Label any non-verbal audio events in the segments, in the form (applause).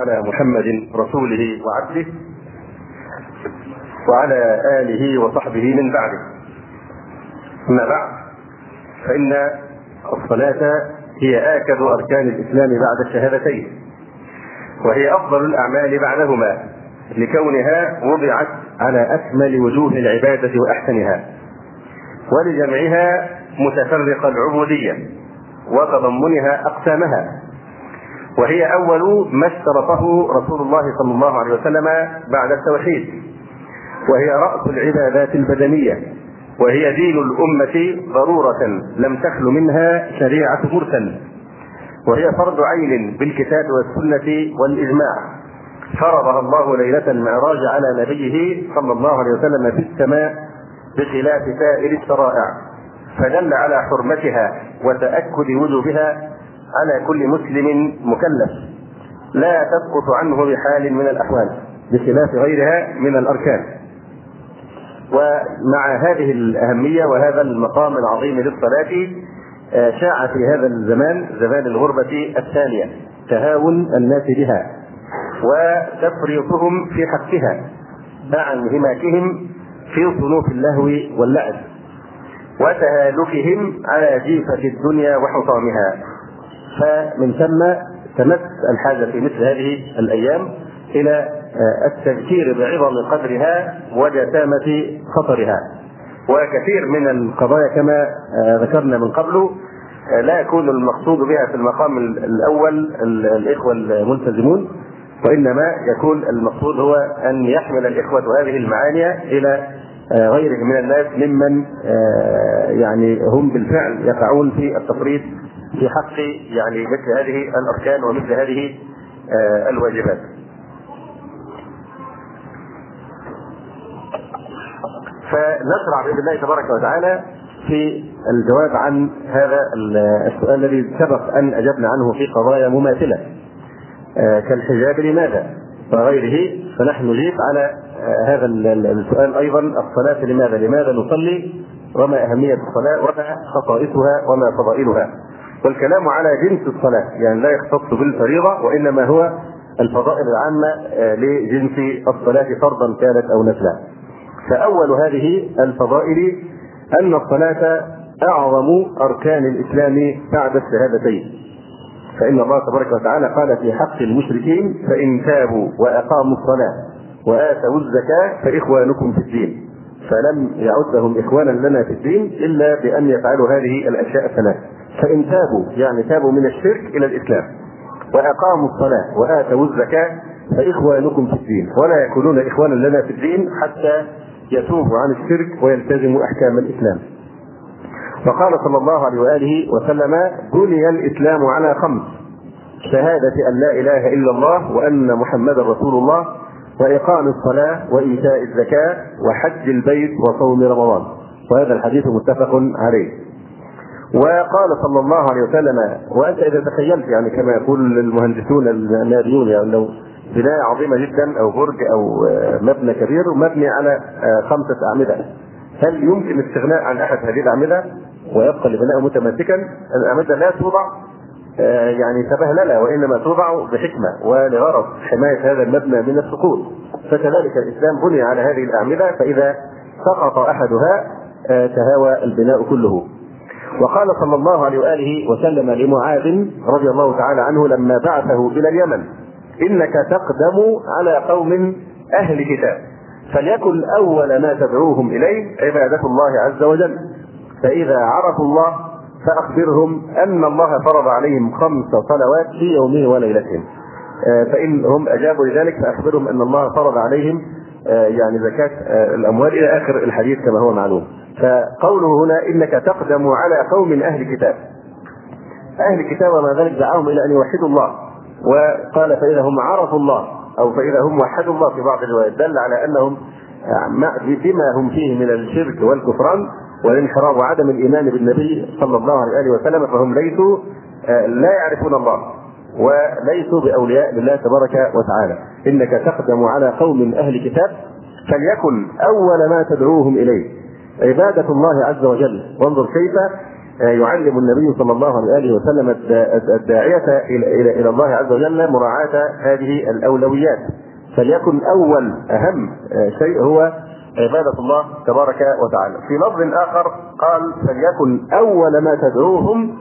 على محمد رسوله وعبده وعلى آله وصحبه من بعده. أما بعد فإن الصلاة هي آكد أركان الإسلام بعد الشهادتين وهي أفضل الأعمال بعدهما لكونها وضعت على أكمل وجوه العبادة وأحسنها ولجمعها متفرق العبودية وتضمنها أقسامها. وهي أول ما اشترطه رسول الله صلى الله عليه وسلم بعد التوحيد. وهي رأس العبادات البدنية. وهي دين الأمة ضرورة لم تخل منها شريعة مرسل. وهي فرض عين بالكتاب والسنة والإجماع. فرضها الله ليلة المعراج على نبيه صلى الله عليه وسلم في السماء بخلاف سائر الشرائع. فدل على حرمتها وتأكد وجوبها على كل مسلم مكلف. لا تسقط عنه بحال من الأحوال بخلاف غيرها من الأركان. ومع هذه الأهمية وهذا المقام العظيم للصلاة شاع في هذا الزمان زمان الغربة الثانية تهاون الناس بها وتفريطهم في حقها مع انهماكهم في صنوف اللهو واللعب وتهالكهم على جيفة الدنيا وحطامها. فمن ثم تمس الحاجة في مثل هذه الأيام إلى التذكير بعظم قدرها وجسامة خطرها. وكثير من القضايا كما ذكرنا من قبل لا يكون المقصود بها في المقام الأول الإخوة الملتزمون وإنما يكون المقصود هو أن يحمل الإخوة هذه المعاني إلى غيرهم من الناس ممن يعني هم بالفعل يقعون في التفريط في حق يعني مثل هذه الأركان ومثل هذه الواجبات. فنشرع بإذن الله تبارك وتعالى في الجواب عن هذا السؤال الذي سبق أن أجبنا عنه في قضايا مماثلة كالحجاب لماذا وغيره فنحن نجيب على هذا السؤال أيضا الصلاة لماذا؟ لماذا نصلي؟ وما أهمية الصلاة وما خصائصها وما فضائلها؟ والكلام على جنس الصلاة يعني لا يختص بالفريضة وإنما هو الفضائل العامة لجنس الصلاة فرضا كانت أو نفلا. فأول هذه الفضائل أن الصلاة أعظم أركان الإسلام بعد الشهادتين. فإن الله تبارك وتعالى قال في حق المشركين فإن تابوا وأقاموا الصلاة وآتوا الزكاة فإخوانكم في الدين. فلم يعدهم إخوانا لنا في الدين إلا بأن يفعلوا هذه الأشياء الثلاث. فإن تابوا يعني تابوا من الشرك إلى الإسلام وأقاموا الصلاة وآتوا الزكاة فإخوانكم في الدين ولا يكونون إخوانا لنا في الدين حتى يتوبوا عن الشرك ويلتزموا أحكام الإسلام. وقال صلى الله عليه وآله وسلم: بني الإسلام على خمس شهادة أن لا إله إلا الله وأن محمدا رسول الله وإقام الصلاة وإيتاء الزكاة وحج البيت وصوم رمضان وهذا الحديث متفق عليه وقال صلى الله عليه وسلم وأنت إذا تخيلت يعني كما يقول المهندسون الناريون يعني لو بناية عظيمة جدا أو برج أو مبنى كبير ومبني على خمسة أعمدة. هل يمكن الاستغناء عن أحد هذه الأعمدة؟ ويبقى البناء متماسكا؟ الأعمدة لا توضع يعني تبهللة وإنما توضع بحكمة ولغرض حماية هذا المبنى من السقوط. فكذلك الإسلام بني على هذه الأعمدة فإذا سقط أحدها تهاوى البناء كله. وقال صلى الله عليه وآله وسلم لمعاذ رضي الله تعالى عنه لما بعثه إلى اليمن إنك تقدم على قوم أهل كتاب فليكن أول ما تدعوهم إليه عبادة الله عز وجل. فإذا عرفوا الله فأخبرهم أن الله فرض عليهم خمس صلوات في يومهم وليلتهم فان هم أجابوا لذلك فأخبرهم أن الله فرض عليهم يعني زكاة الأموال إلى آخر الحديث كما هو معلوم. فقوله هنا إنك تقدم على قوم أهل كتاب. أهل الكتاب وما ذلك دعاهم إلى أن يوحدوا الله. وقال فإذا هم عرفوا الله أو فإذا هم وحدوا الله في بعض الروايات دل على أنهم بما هم فيه من الشرك والكفران والانحراف وعدم الإيمان بالنبي صلى الله عليه وسلم فهم ليسوا لا يعرفون الله. وليسوا بأولياء لله تبارك وتعالى. إنك تقدم على قوم أهل كتاب فليكن أول ما تدعوهم إليه. عبادة الله عز وجل. وانظر كيف يعلم النبي صلى الله عليه وسلم الداعية إلى الله عز وجل مراعاة هذه الأولويات. فليكن أول أهم شيء هو عبادة الله تبارك وتعالى. في لفظ آخر قال فليكن أول ما تدعوهم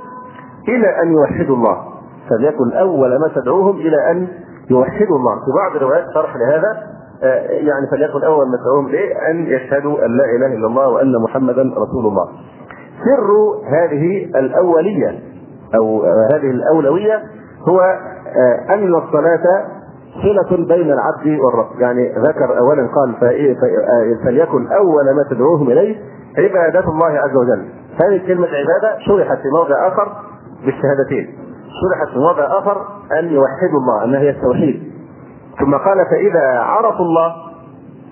إلى أن يوحدوا الله. فليكن أول ما تدعوهم إلى أن يوحدوا الله. في بعض الروايات شرح لهذا يعني فليكن أول ما تدعوهم إليه أن يشهدوا أن لا إله إلا الله وأن محمدا رسول الله. سر هذه الأولية أو هذه الأولوية هو أن الصلاة صلة بين العبد والرب. يعني ذكر أولا قال فليكن أول ما تدعوهم إليه عبادة الله عز وجل. هذه كلمة عبادة شرحت في موضع آخر بالشهادتين. شرحت في موضع آخر أن يوحدوا الله أنها هي التوحيد. ثم قال فإذا عرفوا الله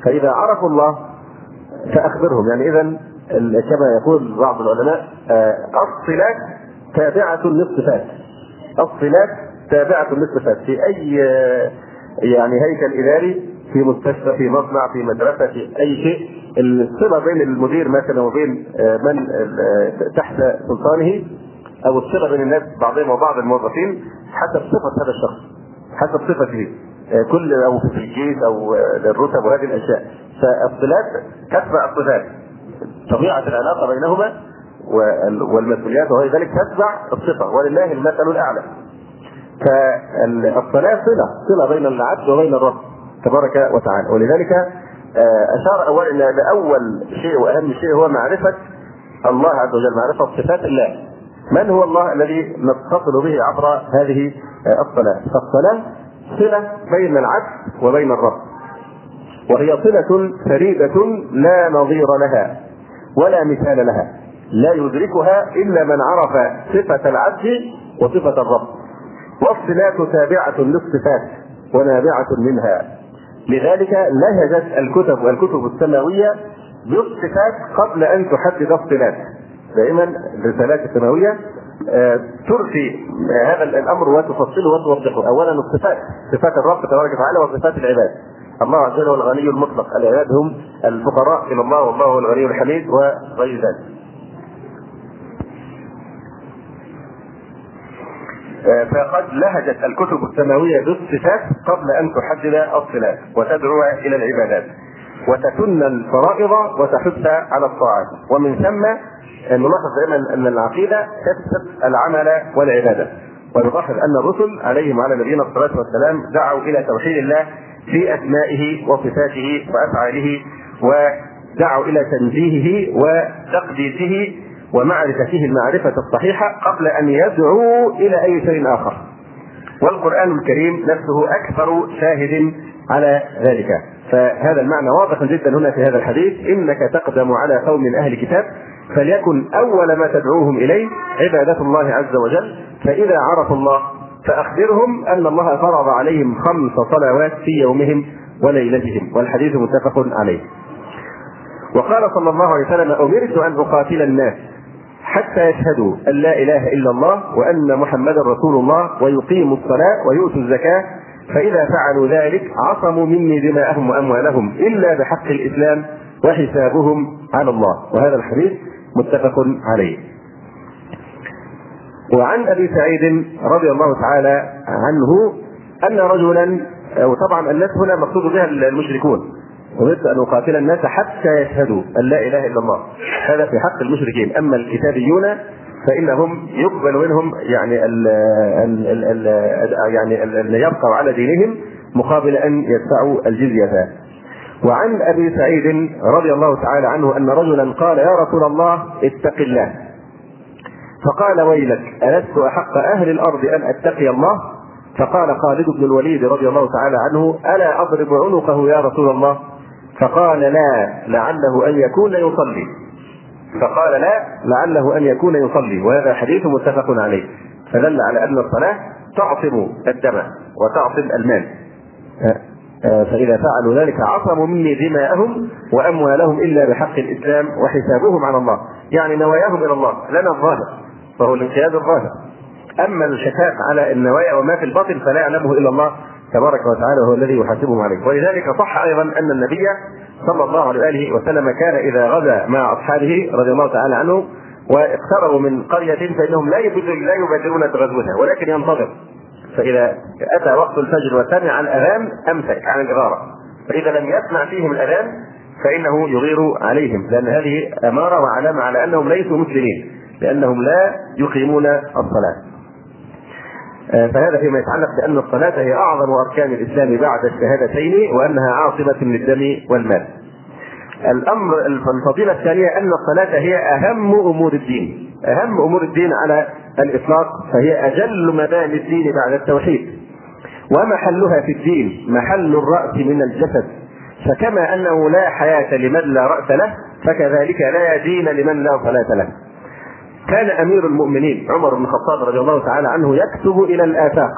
فإذا عرفوا الله فأخبرهم. يعني إذا كما يقول بعض العلماء الصلات تابعة للصفات. الصلات تابعة للصفات. في أي يعني هيكل إداري في مستشفى في مصنع في مدرسة في أي شيء الصلة بين المدير مثلا وبين من تحت سلطانه أو الصلة بين الناس بعضهم وبعض الموظفين حسب صفة هذا الشخص حسب صفته كل أو في الجيش أو الرتب وهذه الأشياء. فالصلات تتبع الصفات. طبيعة العلاقة بينهما والمسؤوليات وغير ذلك تتبع الصفة ولله المثل الأعلى. فالصلاة صلة صلة بين العبد وبين الرب تبارك وتعالى. ولذلك أشار أولا إلى أول شيء وأهم شيء هو معرفة الله عز وجل معرفة صفات الله. من هو الله الذي نتصل به عبر هذه الصلاة؟ فالصلاه صلة بين العبد وبين الرب. وهي صلة فريدة لا نظير لها ولا مثال لها لا يدركها إلا من عرف صفة العبد وصفة الرب. والصلات تابعة للصفات ونابعة منها. لذلك لهجت الكتب والكتب السماوية بالصفات قبل أن تحدد الصلات دائما الرسالات السماوية ترثي هذا الأمر وتفصله وتوضحه اولا الصفات صفات الرب تبارك وتعالى وصفات العباد الله عز وجل هو الغني المطلق. العباد هم الفقراء إلى الله والله هو الغني الحميد وغير ذلك. فقد لهجت الكتب السماوية بالصفات قبل أن تحدد الصلات وتدعو إلى العبادات. وتسن الفرائض وتحث على الطاعات. ومن ثم نلاحظ دائما أن العقيدة تكسب العمل والعبادة ونلاحظ أن الرسل عليهم وعلى نبينا الصلاه والسلام دعوا إلى توحيد الله في أسمائه وصفاته وأفعاله ودعوا إلى تنزيهه وتقديسه ومعرفته المعرفة الصحيحة قبل أن يدعوا إلى أي شيء آخر. والقرآن الكريم نفسه أكثر شاهد على ذلك فهذا المعنى واضح جدا هنا في هذا الحديث إنك تقدم على قوم أهل كتاب فليكن أول ما تدعوهم إليه عبادة الله عز وجل فإذا عرفوا الله فأخبرهم أن الله فرض عليهم خمس صلوات في يومهم وليلتهم والحديث متفق عليه. وقال صلى الله عليه وسلم أمرت أن أقاتل الناس حتى يشهدوا أن لا إله إلا الله وأن محمدا رسول الله ويقيموا الصلاة ويؤتوا الزكاة فإذا فعلوا ذلك عصموا مني دماءهم وأموالهم إلا بحق الإسلام وحسابهم على الله وهذا الحديث متفق عليه. وعن أبي سعيد رضي الله تعالى عنه أن رجلا وطبعا الناس هنا مقصود بها المشركون أمرت أن أقاتل الناس حتى يشهدوا أن لا إله إلا الله. هذا في حق المشركين. أما الكتابيون فإنهم يقبل منهم يعني ال ال ال ال يعني ال يبقوا على دينهم مقابل أن يدفعوا الجزية. وعن أبي سعيد رضي الله تعالى عنه أن رجلا قال يا رسول الله اتق الله. فقال ويلك ألست أحق أهل الأرض أن أتقي الله؟ فقال خالد بن الوليد رضي الله تعالى عنه ألا أضرب عنقه يا رسول الله؟ فقال لا لعله أن يكون يصلي. فقال لا لعله أن يكون يصلي. وهذا حديث متفق عليه. فدل على أن الصلاة تعصم الدم وتعصم المال. فإذا فعلوا ذلك عصموا مني دماءهم وأموالهم إلا بحق الإسلام وحسابهم على الله. يعني نواياهم إلى الله لنا الظاهر فهو الانقياد الظاهر. أما الشفاء على النوايا وما في الباطن فلا يعلمه إلا الله تبارك وتعالى وهو الذي يحاسبهم عليه. ولذلك صح أيضا أن النبي صلى الله عليه وآله وسلم كان إذا غزا مع أصحابه رضي الله تعالى عنه واقتربوا من قرية فإنهم لا لا يبادرون بغزوها ولكن ينتظر. فإذا أتى وقت الفجر وسمع الأذان أمسك عن الإغارة فإذا لم يسمع فيهم الأذان فإنه يغير عليهم لأن هذه أمارة وعلامة على أنهم ليسوا مسلمين لأنهم لا يقيمون الصلاة. آه، فهذا فيما يتعلق بأن الصلاة هي أعظم أركان الإسلام بعد الشهادتين وأنها عاصمة للدم والمال. الأمر الفضيلة الثانية أن الصلاة هي أهم أمور الدين أهم أمور الدين على الإطلاق فهي أجل مباني الدين بعد التوحيد. ومحلها في الدين محل الرأس من الجسد. فكما أنه لا حياة لمن لا رأس له فكذلك لا دين لمن لا صلاة له. كان أمير المؤمنين عمر بن الخطاب رضي الله تعالى عنه يكتب إلى الآفاق.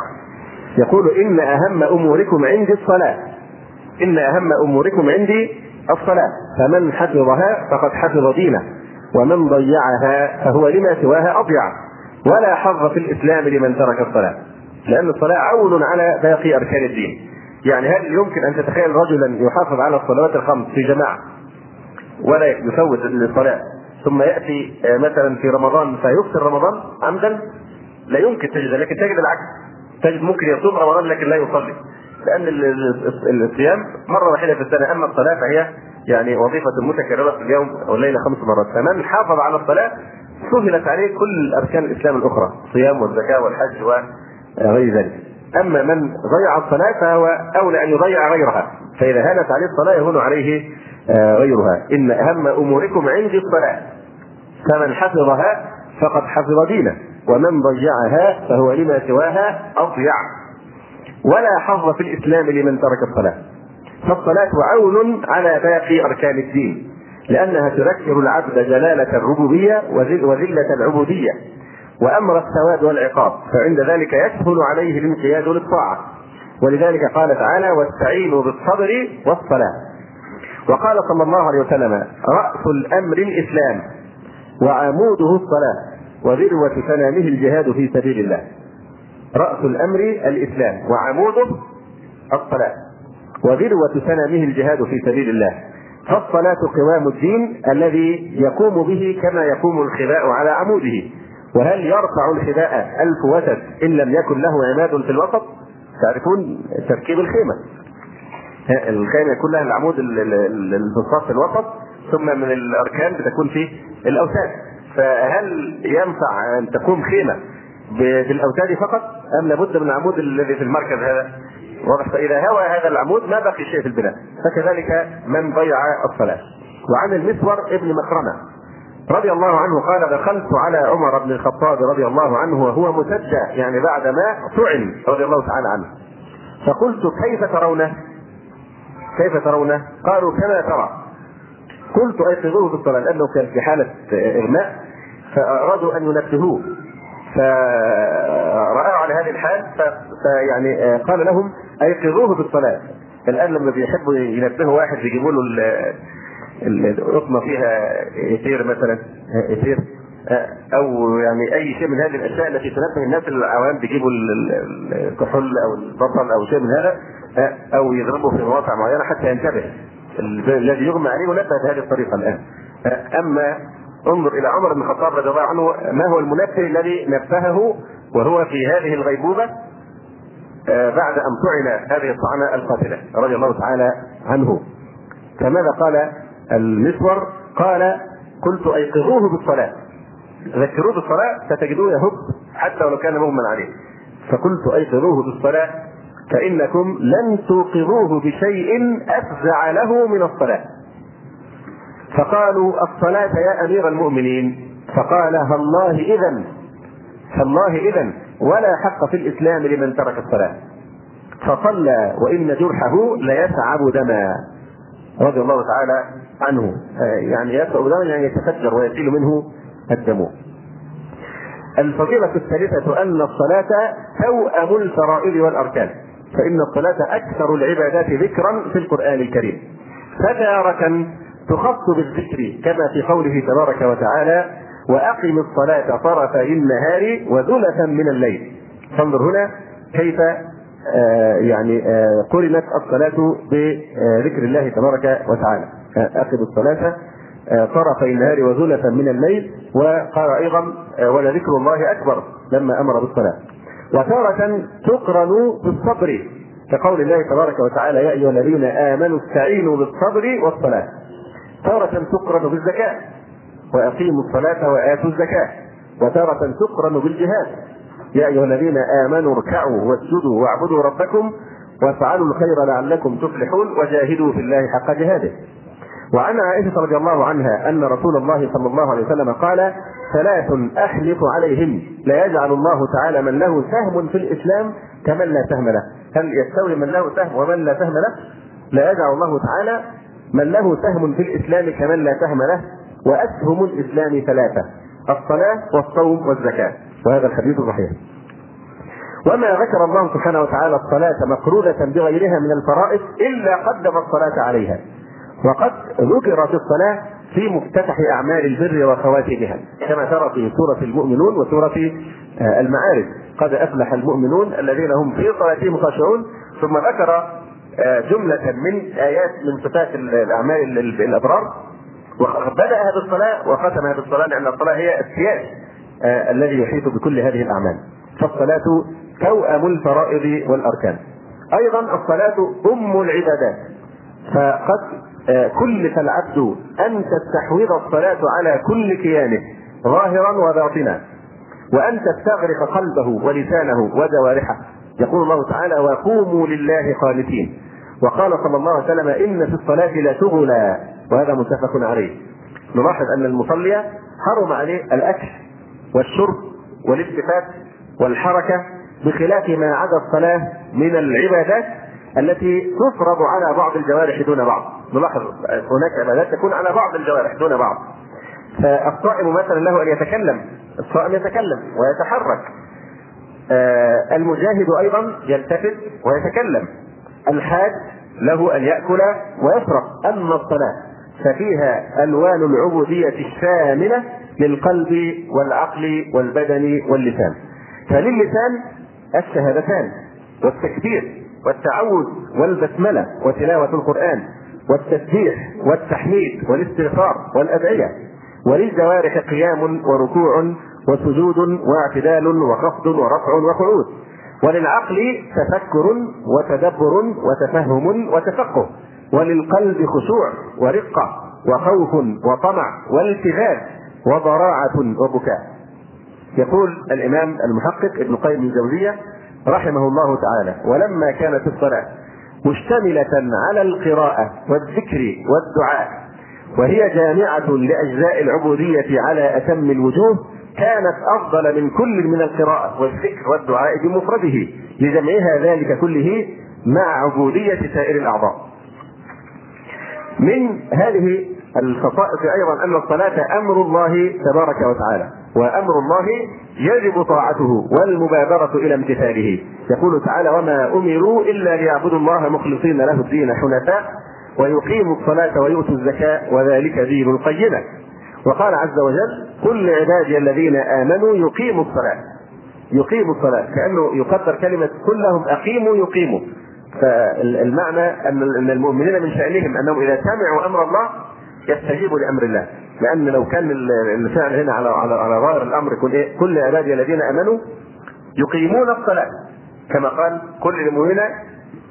يقول إن أهم أموركم عندي الصلاة. إن أهم أموركم عندي الصلاة. فمن حفظها فقد حفظ دينه ومن ضيعها فهو لما سواها أضيع. ولا حظ في الإسلام لمن ترك الصلاة لأن الصلاة عون على باقي أركان الدين. يعني هل يمكن أن تتخيل رجلا يحافظ على الصلوات الخمس في جماعة ولا يفوت الصلاة ثم يأتي مثلا في رمضان فيفطر رمضان؟ عمدا لا يمكن تجد لكن تجد العكس. تجد ممكن يصوم رمضان لكن لا يصلي. لأن الصيام مرة واحدة في السنة أما الصلاة فهي يعني وظيفة متكررة في اليوم أو الليلة خمس مرات. فمن حافظ على الصلاة سهلت عليه كل أركان الإسلام الأخرى الصيام والزكاة والحج وغير ذلك. أما من ضيع الصلاة فهو أولى أن يضيع غيرها فإذا هانت عليه الصلاة يهون عليه آه، غيرها. إن أهم أموركم عندي الصلاة فمن حفظها فقد حفظ دينه ومن ضيعها فهو لما سواها أضيع. ولا حظ في الإسلام لمن ترك الصلاة. فالصلاة عون على باقي أركان الدين لأنها تذكر العبد جلالة الربوبية وذلة العبودية وأمر الثواب والعقاب فعند ذلك يسهل عليه الانقياد للطاعة. ولذلك قال تعالى واستعينوا بالصبر والصلاة وقال صلى الله عليه وسلم رأس الأمر الإسلام وعموده الصلاة وذروة سنامه الجهاد في سبيل الله رأس الأمر الإسلام وعموده الصلاة وذروة سنمه الجهاد في سبيل الله فالصلاة قوام الدين الذي يقوم به كما يقوم الخباء على عموده. وهل يرفع الخباء ألف وسد إن لم يكن له عماد في الوسط؟ تعرفون تركيب الخيمة. الخيمة يكون لها العمود الفصاص في الوسط ثم من الأركان بتكون فيه الأوتاد فهل ينفع أن تقوم خيمة بالاوتاد فقط أم لابد من العمود الذي في المركز هذا؟ واضح فإذا هوى هذا العمود ما بقي شيء في البناء فكذلك من ضيع الصلاة وعن المسور ابن مخرمه رضي الله عنه قال دخلت على عمر بن الخطاب رضي الله عنه وهو مسجى يعني بعد ما طعن رضي الله تعالى عنه فقلت كيف ترونه؟ كيف ترونه؟ قالوا كما ترى قلت أيقظوه في الصلاة لأنه كان في حالة إغماء فأرادوا أن ينبهوه فرآه على هذه الحال فيعني آه، قال لهم أيقظوه بالصلاه الآن لما بيحبوا ينبهوا واحد يجيبوا له القطمة فيها إثير مثلا إثير آه، أو يعني أي شيء من هذه الأشياء التي تنبه الناس العوام بيجيبوا الكحول أو البصل أو شيء من هذا آه، أو يضربوا في مواقع معينة حتى ينتبه. الذي يغمى عليه ونبه بهذه الطريقة الآن. أما انظر إلى عمر بن الخطاب رضي الله عنه ما هو المنبه الذي نبهه وهو في هذه الغيبوبة آه، بعد أن طعن هذه الطعنة القاتلة رضي الله تعالى عنه. فماذا قال المسور؟ قال قلت أيقظوه بالصلاة. ذكروه بالصلاة فتجدوه يهب حتى ولو كان مغمى عليه. فقلت أيقظوه بالصلاة فإنكم لن توقظوه بشيء أفزع له من الصلاة. فقالوا الصلاة يا أمير المؤمنين. فقال هالله إذا هالله إذا ولا حق في الإسلام لمن ترك الصلاة. فصلى وإن جرحه ليسعب دما. رضي الله تعالى عنه. يعني يسعب دما يعني يتفجر ويسيل منه الدم. الفضيلة الثالثة أن الصلاة توأم الفرائض والأركان. فإن الصلاة أكثر العبادات ذكرا في القرآن الكريم. فتارة تخص بالذكر كما في قوله تبارك وتعالى وأقم الصلاة طرفي النهار وزلفا من الليل. فانظر هنا كيف آه يعني آه قرنت الصلاة بذكر الله تبارك وتعالى. أقم الصلاة طرفي النهار وزلفا من الليل وقال أيضا ولذكر الله أكبر لما أمر بالصلاة. وتارة تقرن بالصبر كقول الله تبارك وتعالى يا أيها الذين آمنوا استعينوا بالصبر والصلاة. تارة تقرن بالزكاة. وأقيموا الصلاة وآتوا الزكاة. وتارة تقرن بالجهاد. يا أيها الذين آمنوا اركعوا واسجدوا واعبدوا ربكم وافعلوا الخير لعلكم تفلحون وجاهدوا في الله حق جهاده. وعن عائشة رضي الله عنها أن رسول الله صلى الله عليه وسلم قال ثلاث أحلف عليهن لا يجعل الله تعالى من له سهم في الإسلام كمن لا سهم له. هل يستوي من له سهم ومن لا سهم له؟ لا يجعل الله تعالى من له سهم في الإسلام كمن لا سهم له وأسهم الإسلام ثلاثة الصلاة والصوم والزكاة وهذا الحديث صحيح وما ذكر الله سبحانه وتعالى الصلاة مقرونة بغيرها من الفرائض إلا قدم الصلاة عليها. وقد ذكرت الصلاة في مفتتح أعمال البر وخواتمها كما ترى في سورة المؤمنون وسورة المعارج قد أفلح المؤمنون الذين هم في صلاتهم خاشعون ثم ذكر جملة من آيات من صفات الأعمال الأبرار. وبدأها بالصلاة وختمها بالصلاة لأن الصلاة هي السياج الذي يحيط بكل هذه الأعمال. فالصلاة توأم الفرائض والأركان. أيضا الصلاة أم العبادات. فقد كلف العبد أن تستحوذ الصلاة على كل كيانه ظاهرا وباطنا. وأن تستغرق قلبه ولسانه وجوارحه يقول الله تعالى وقوموا لله قانتين وقال صلى الله عليه وسلم إن في الصلاة لشغلا وهذا متفق عليه. نلاحظ أن المصلي حرم عليه الأكل والشرب والالتفات والحركة بخلاف ما عدا الصلاة من العبادات التي تفرض على بعض الجوارح دون بعض. نلاحظ هناك عبادات تكون على بعض الجوارح دون بعض. فالصائم مثلا له أن يتكلم الصائم يتكلم ويتحرك. آه المجاهد أيضا يلتفت ويتكلم. الحاج له أن يأكل ويشرب. أما الصلاة ففيها ألوان العبودية الشاملة للقلب والعقل والبدن واللسان. فللسان الشهادتان والتكبير والتعوذ والبسملة وتلاوة القرآن والتسبيح والتحميد والاستغفار والأدعية. وللجوارح قيام وركوع وسجود واعتدال وخفض ورفع وقعود وللعقل تفكر وتدبر وتفهم وتفقه وللقلب خشوع ورقة وخوف وطمع والتفات وضراعة وبكاء. يقول الإمام المحقق ابن قيم الجوزية رحمه الله تعالى ولما كانت الصلاة مشتملة على القراءة والذكر والدعاء وهي جامعة لأجزاء العبودية على أتم الوجوه كانت أفضل من كل من القراءة والذكر والدعاء بمفرده لجمعها ذلك كله مع عبودية سائر الأعضاء. من هذه الخصائص أيضا أن الصلاة أمر الله تبارك وتعالى وأمر الله يجب طاعته والمبادرة إلى امتثاله. يقول تعالى وما أمروا إلا ليعبدوا الله مخلصين له الدين حنفاء ويقيموا الصلاة ويؤتوا الزكاة وذلك دين القيمة. وقال عز وجل قل لعبادي الذين آمنوا يقيموا الصلاة. يقيموا الصلاة كأنه يقدر كلمة كلهم أقيموا يقيموا. فالمعنى أن المؤمنين من شأنهم أنهم إذا سمعوا أمر الله يستجيبوا لأمر الله. لأن لو كان الفعل هنا على على على ظاهر الأمر يكون إيه؟ كل عبادي الذين آمنوا يقيمون الصلاة. كما قال كل المؤمنين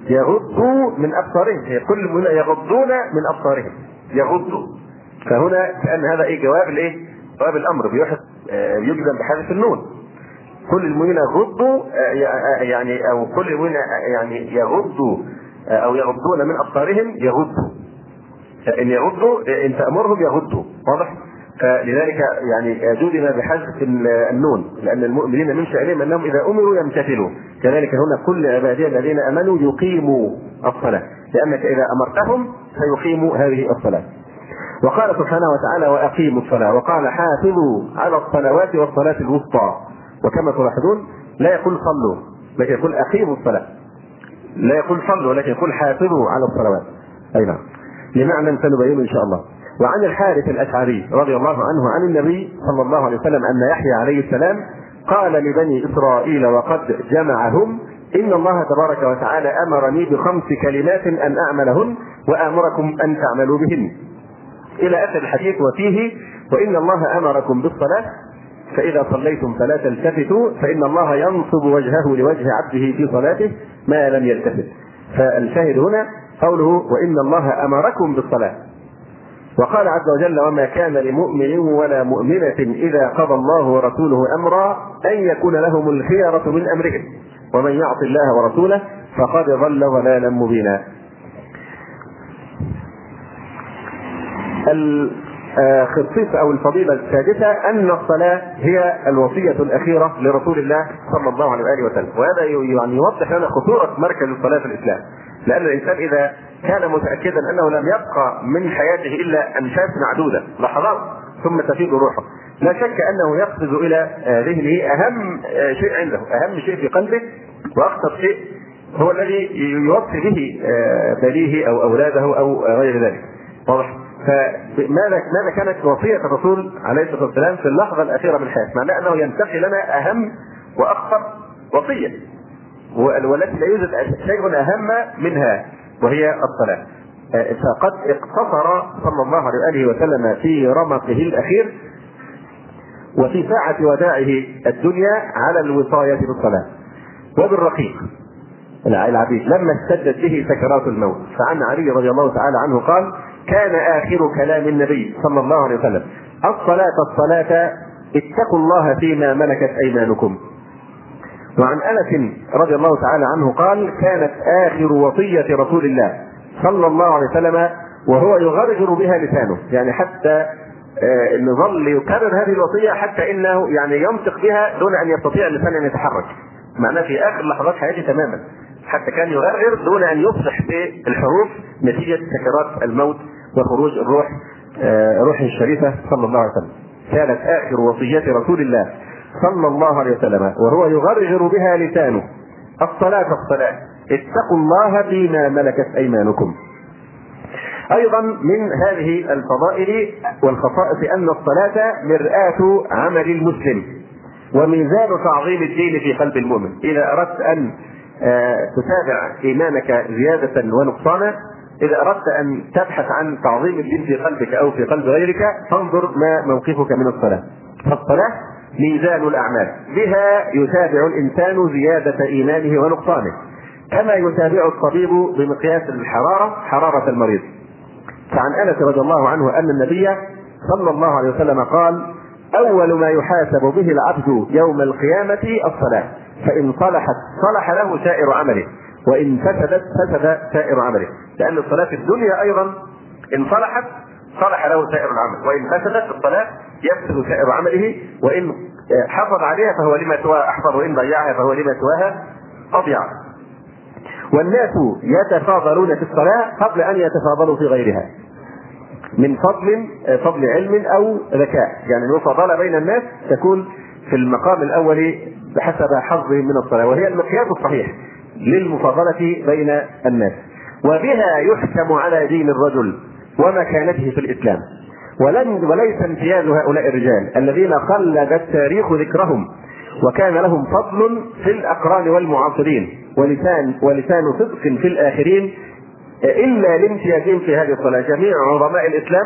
يغضوا من أبصارهم. كل المؤمنين يغضون من أبصارهم. يغضوا. فهنا كان هذا إيه؟ جواب الإيه؟ جواب الأمر. بيحط يجزم بحذف النون. كل المؤمنين يغضوا يعني أو كل المؤمنين يعني يغضوا أو يغضون من أبصارهم يغضوا ان يغضوا إن تأمرهم يغضوا واضح؟ فلذلك يعني جزم بحذف النون. لأن المؤمنين من شأنهم أنهم إذا أمروا يمتثلوا. كذلك هنا كل عبادي الذين آمنوا يقيموا الصلاة. لأنك إذا أمرتهم سيقيموا هذه الصلاة. وقال سبحانه وتعالى وأقيموا الصلاة وقال حافظوا على الصلوات والصلاة الوسطى وكما تلاحظون لا يقول صلوا لكن يقول أقيموا الصلاة لا يقول صلوا ولكن يقول حافظوا على الصلوات أي نعم. لمعنى سنبينه إن شاء الله. وعن الحارث الأشعري رضي الله عنه عن النبي صلى الله عليه وسلم أن يحيى عليه السلام قال لبني إسرائيل وقد جمعهم إن الله تبارك وتعالى أمرني بخمس كلمات أن أعملهن وأمركم أن تعملوا بهن. إلى آخر الحديث وفيه وإن الله أمركم بالصلاة فإذا صليتم فلا تلتفتوا فإن الله ينصب وجهه لوجه عبده في صلاته ما لم يلتفت. فالشاهد هنا قوله وإن الله أمركم بالصلاة. وقال عز وجل وما كان لمؤمن ولا مؤمنة إذا قضى الله ورسوله أمرا أن يكون لهم الخيرة من أمرهم. ومن يعص الله ورسوله فقد ضل ضلالا مبينا. الخصيصة أو الفضيلة السادسة أن الصلاة هي الوصية الأخيرة لرسول الله صلى الله عليه وآله وسلم. وهذا يعني يوضح لنا خطورة مركز الصلاة في الإسلام. لأن الإنسان إذا كان متأكدا أنه لم يبقى من حياته إلا أنفاس معدودة لحظات ثم تفيض روحه. لا شك أنه يقفز إلى ذهنه أهم شيء عنده أهم شيء في قلبه. وأخطر شيء هو الذي يوصي به بنيه أو أولاده أو غير ذلك. واضح؟ فماذا ماذا كانت وصية الرسول عليه الصلاة والسلام في اللحظة الأخيرة من حياته؟ معناه أنه ينتقي لنا أهم وأخطر وصية والتي لا يوجد شيء أهم منها وهي الصلاة. فقد اقتصر صلى الله عليه وسلم في رمقه الأخير وفي ساعة وداعه الدنيا على الوصاية بالصلاة وبالرقيق العبيد لما اشتدت به سكرات الموت فعن علي رضي الله تعالى عنه قال كان آخر كلام النبي صلى الله عليه وسلم. الصلاة الصلاة اتقوا الله فيما ملكت أيمانكم. وعن أنس رضي الله تعالى عنه قال كانت آخر وصية رسول الله صلى الله عليه وسلم وهو يغرغر بها لسانه. يعني حتى آه ظل يكرر هذه الوصية حتى إنه يعني ينطق بها دون أن يستطيع اللسان أن يتحرك. معناه في آخر لحظات حياته تماما. حتى كان يغرغر دون أن يفصح بالحروف نتيجة سكرات الموت وخروج الروح آه، روح الشريفة صلى الله عليه وسلم. كانت آخر وصية رسول الله صلى الله عليه وسلم وهو يغرغر بها لسانه. الصلاة الصلاة. اتقوا الله فيما ملكت أيمانكم. أيضا من هذه الفضائل والخصائص أن الصلاة مرآة عمل المسلم وميزان تعظيم الدين في قلب المؤمن. إذا أردت أن آه، تتابع إيمانك زيادة ونقصانا إذا أردت أن تبحث عن تعظيم الدين في قلبك أو في قلب غيرك فانظر ما موقفك من الصلاة. فالصلاة ميزان الأعمال. بها يتابع الإنسان زيادة إيمانه ونقصانه. كما يتابع الطبيب بمقياس الحرارة حرارة المريض. فعن أنس رضي الله عنه أن النبي صلى الله عليه وسلم قال أول ما يحاسب به العبد يوم القيامة الصلاة فإن صلحت صلح له سائر عمله. وإن فسدت فسد سائر عمله. لأن الصلاة في الدنيا أيضا إن صلحت صلح له سائر العمل. وإن فسدت الصلاة يفسد سائر عمله. وإن حافظ عليها فهو لما سواها أحفظ وإن ضيعها فهو لما سواها أضيع. والناس يتفاضلون في الصلاة قبل أن يتفاضلوا في غيرها. من فضل فضل علم أو ذكاء. يعني المفاضلة بين الناس تكون في المقام الأول بحسب حظهم من الصلاة. وهي المقياس الصحيح. للمفاضلة بين الناس. وبها يحكم على دين الرجل ومكانته في الإسلام. ولن وليس امتياز هؤلاء الرجال الذين قلد التاريخ ذكرهم وكان لهم فضل في الأقران والمعاصرين ولسان ولسان صدق في الآخرين إلا لامتيازهم في هذه الصلاة. جميع عظماء الإسلام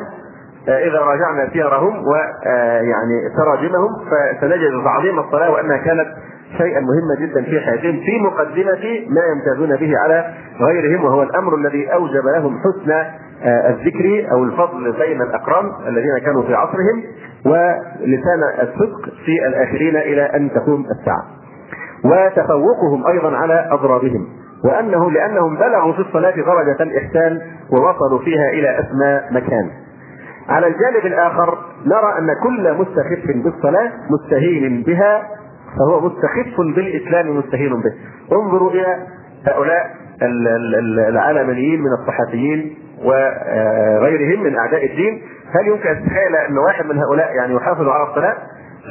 إذا راجعنا سيرهم ويعني تراجمهم فسنجد تعظيم الصلاة وأنها كانت شيئا مهما جدا في حياتهم في مقدمة ما يمتازون به على غيرهم وهو الأمر الذي أوجب لهم حسن آه، الذكر أو الفضل بين الأقران الذين كانوا في عصرهم ولسان الصدق في الآخرين إلى أن تقوم الساعة. وتفوقهم أيضا على أضرابهم وأنه لأنهم بلغوا في الصلاة درجة الإحسان ووصلوا فيها إلى أسمى مكان. على الجانب الآخر نرى أن كل مستخف بالصلاة مستهين بها فهو مستخف بالإسلام مستهين به. انظروا إلى هؤلاء العلمانيين من الصحفيين وغيرهم من أعداء الدين. هل يمكن أن تتخيل أن واحد من هؤلاء يعني يحافظ على الصلاة؟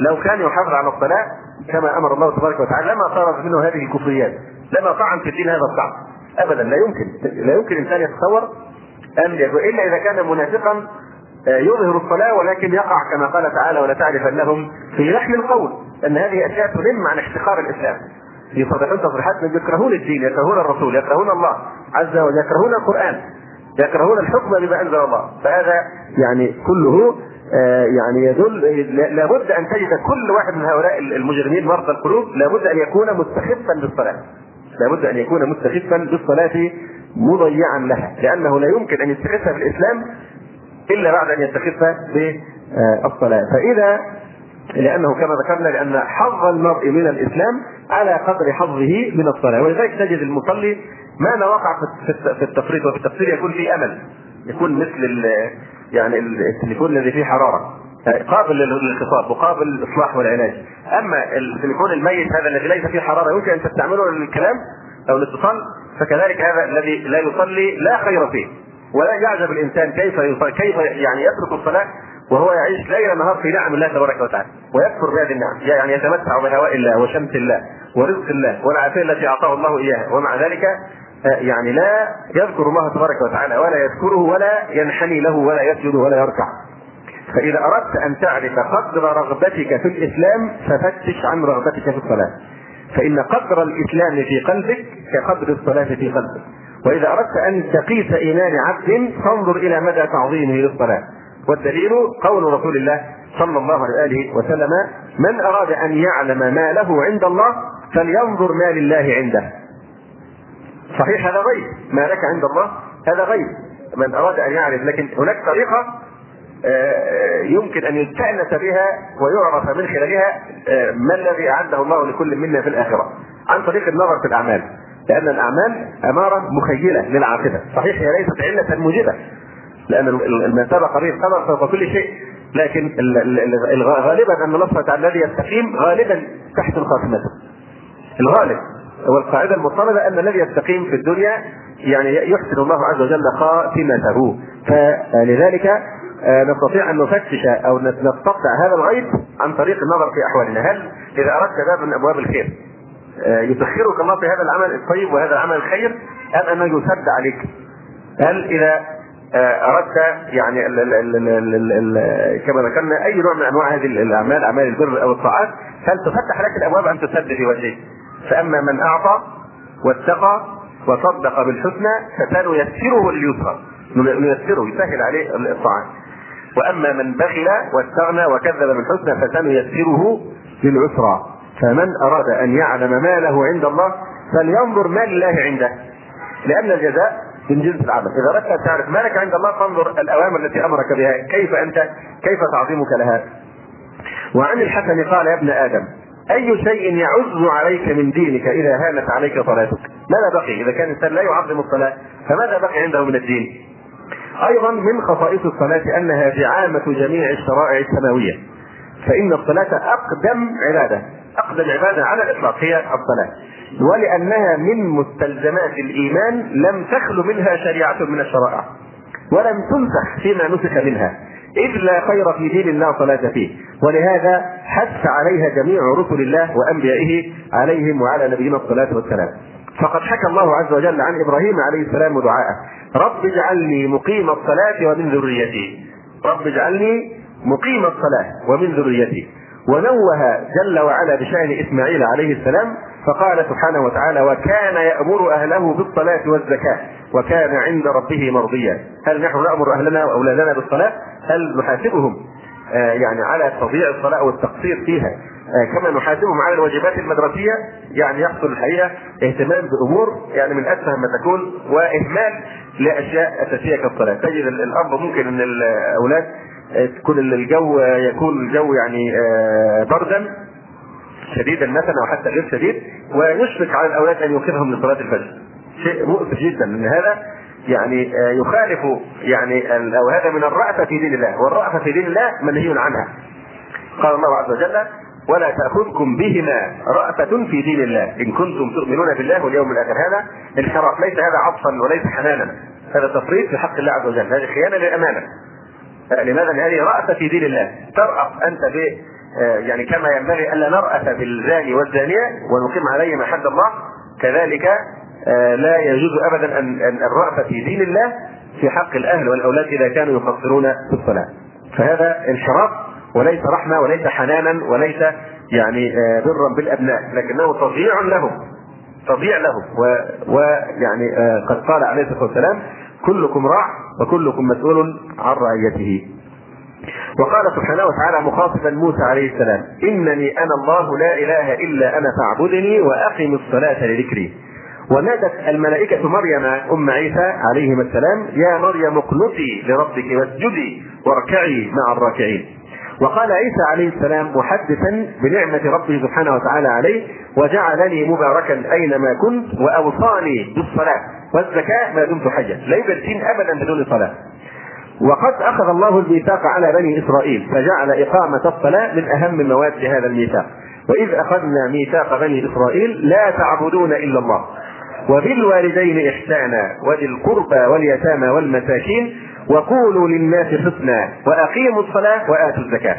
لو كان يحافظ على الصلاة كما أمر الله تبارك وتعالى لما صارت منه هذه الكفريات لما طعن في الدين هذا الطعن. ابدا لا يمكن. لا يمكن انسان يتصور أن إلا إذا كان منافقا يظهر الصلاة ولكن يقع كما قال تعالى ولتعرفنهم في لحن القول. أن هذه أشياء تنم عن احتقار الإسلام. يصرحون تصريحات يكرهون الدين يكرهون الرسول يكرهون الله عز وجل يكرهون القرآن يكرهون الحكم بما أنزل الله. فهذا يعني كله آه، يعني يدل لابد أن تجد كل واحد من هؤلاء المجرمين مرضى القلوب لابد أن يكون مستخفا بالصلاه لابد أن يكون مستخفا بالصلاه مضيعا لها لأنه لا يمكن أن يستخفها بالاسلام إلا بعد أن يستخفها بالصلاة. فإذا لأنه كما ذكرنا لأن حظ المرء من الإسلام على قدر حظه من الصلاة. ولذلك تجد المصلي مهما وقع في التفريط وفي التفسير يكون فيه أمل يكون مثل يعني التليفون الذي فيه حرارة قابل للخطاب وقابل للإصلاح والعلاج. أما التليفون الميت هذا الذي ليس فيه حرارة يمكن أن تستعمله للكلام أو الاتصال فكذلك هذا الذي لا يصلي لا خير فيه. ولا يعجب الإنسان كيف يصلي كيف يعني يترك الصلاة وهو يعيش ليل نهار في نعم الله تبارك وتعالى ويكفر بهذه النعم يعني يتمتع بهواء الله وشمس الله ورزق الله والعافية التي أعطاه الله إياها ومع ذلك آه، يعني لا يذكر الله تبارك وتعالى ولا يذكره ولا ينحني له ولا يسجد ولا يركع. فإذا أردت أن تعرف قدر رغبتك في الإسلام ففتش عن رغبتك في الصلاة. فإن قدر الإسلام في قلبك كقدر الصلاة في قلبك. وإذا أردت أن تقيس إيمان عبد فانظر إلى مدى تعظيمه للصلاة. والدليل قول رسول الله صلى الله عليه وسلم من أراد أن يعلم ما له عند الله فلينظر ما لله عنده. صحيح هذا غيب. ما لك عند الله؟ هذا غيب. من أراد أن يعرف لكن هناك طريقة آه، يمكن أن يستانس بها ويعرف من خلالها آه، ما الذي أعده الله لكل منا في الآخرة. عن طريق النظر في الأعمال. لأن الأعمال اماره مخيلة للعاقبة. صحيح هي ليست علة موجبة. لأن المثابه قريب قدر فوق كل شيء لكن غالبا الله تعالى الذي يستقيم غالبا تحت الخاتمه الغالب والقاعده المفترضة أن الذي يستقيم في الدنيا يعني يحسن الله عز وجل خاتمته. فلذلك آه، نستطيع أن نفتش أو نستقطع هذا الغيب عن طريق النظر في أحوالنا. هل إذا أردت باب من أبواب الخير آه، يسخرك الله في هذا العمل الطيب وهذا العمل الخير أم أنه يسد عليك هل إذا أردت يعني ال ال ال ال ال ال كما ذكرنا أي نوع من أنواع هذه الأعمال أعمال البر أو الطاعات هل تفتح لك الأبواب أم تسد في وجهك؟ فأما من أعطى واتقى وصدق بالحسنى فسنيسره لليسرى نيسره يسهل عليه الطاعات. وأما من بخل واستغنى وكذب بالحسنى فسنيسره للعسرى فمن أراد أن يعلم ما له عند الله فلينظر ما لله عنده. لأن الجزاء من جنس العمل. إذا أردت أن تعرف ما لك عند الله فانظر الأوامر التي أمرك بها. كيف أنت؟ كيف تعظيمك لها؟ وعن الحسن قال يا ابن آدم أي شيء يعز عليك من دينك إذا هانت عليك صلاتك؟ ماذا بقي؟ إذا كان الإنسان لا يعظم الصلاة فماذا بقي عنده من الدين؟ أيضا من خصائص الصلاة أنها زعامة جميع الشرائع السماوية. فإن الصلاة أقدم عبادة أقدم عبادة على الإطلاق هي الصلاة. ولأنها من مستلزمات الإيمان لم تخل منها شريعة من الشرائع ولم تنسخ فيما نسخ منها إذ لا خير في دين الله صلاة فيه. ولهذا حث عليها جميع رسل الله وأنبيائه عليهم وعلى نبينا الصلاة والسلام. فقد حكى الله عز وجل عن إبراهيم عليه السلام دعاءه رب اجعلني مقيم الصلاة ومن ذريتي. رب اجعلني مقيم الصلاة ومن ذريتي. ونوه جل وعلا بشأن إسماعيل عليه السلام فقال سبحانه وتعالى وكان يأمر أهله بالصلاة والزكاة وكان عند ربه مرضيا. هل نحن نأمر أهلنا وأولادنا بالصلاة؟ هل نحاسبهم؟ آه يعني على تضييع الصلاة والتقصير فيها. آه كما نحاسبهم على الواجبات المدرسية يعني يحصل الحقيقة اهتمام بأمور يعني من أسفه ما تكون وإهمال لأشياء أساسية كالصلاة. تجد الأمر ممكن أن الأولاد آه، تكون الجو يكون الجو يعني بردا شديدا مثلا أو حتى غير شديد ويشفق على الأولاد أن يوقظهم لصلاه الفجر. شيء مؤسف جدا إن هذا يعني آه، يخالف يعني أو هذا من الرأفة في دين الله. والرأفة في دين الله منهي عنها. قال الله عز وجل ولا تأخذكم بهما رأفة في دين الله. إن كنتم تؤمنون بالله واليوم الآخر هذا انحراف. ليس هذا عطفا وليس حنانا. هذا تفريط في حق الله عز وجل. هذه خيانة للأمانة. لماذا؟ هذه رأفة في دين الله. ترأف أنت آه، يعني كما ينبغي الا نرأس بالزاني والزانية ونقيم عليهم حد الله. كذلك آه، لا يجوز ابدا ان الرأفة في دين الله في حق الأهل والأولاد إذا كانوا يقصرون في الصلاة. فهذا انحراف وليس رحمة وليس حنانا وليس يعني آه، برا بالأبناء لكنه تضييع لهم تضييع لهم. ويعني قد قال عليه الصلاة والسلام كلكم راع وكلكم مسؤول عن رعيته. وقال سبحانه وتعالى مخاطبا موسى عليه السلام إنني أنا الله لا إله إلا أنا فاعبدني وأقم الصلاة لذكري. ونادت الملائكة مريم أم عيسى عليهما السلام يا مريم اقنتي لربك واسجدي واركعي مع الراكعين. وقال عيسى عليه السلام محدثا بنعمة ربه سبحانه وتعالى عليه وجعلني مباركا أينما كنت وأوصاني بالصلاة. والزكاة ما دمت حيا لا دين أبدا بدون صلاة. وقد أخذ الله الميثاق على بني إسرائيل فجعل إقامة الصلاة من أهم مواد هذا الميثاق. وإذ أخذنا ميثاق بني إسرائيل لا تعبدون إلا الله. وبالوالدين إحسانا وذي القربى واليتامى والمساكين وقولوا للناس حسنا وأقيموا الصلاة وآتوا الزكاة.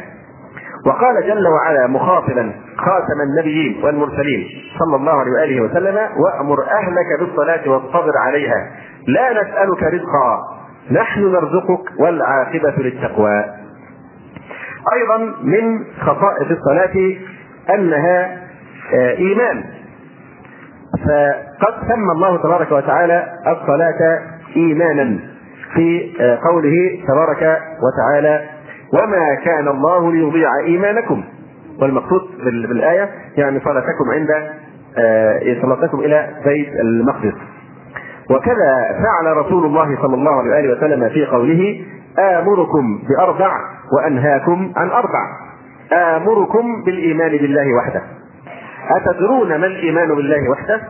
وقال جل وعلا مخاطبا خاتم النبيين والمرسلين صلى الله عليه وآله وسلم وأمر أهلك بالصلاة واصطبر عليها لا نسألك رزقا. نحن نرزقك والعاقبة للتقوى. أيضا من خصائص الصلاة أنها إيمان. فقد سمى الله تبارك وتعالى الصلاة إيمانا في قوله تبارك وتعالى وما كان الله ليضيع إيمانكم. والمقصود بالآية يعني صلاتكم عند صلاتكم إلى بيت المقدس. وكذا فعل رسول الله صلى الله عليه وسلم في قوله آمركم بأربع وأنهاكم عن أربع. آمركم بالإيمان بالله وحده. أتدرون ما الإيمان بالله وحده؟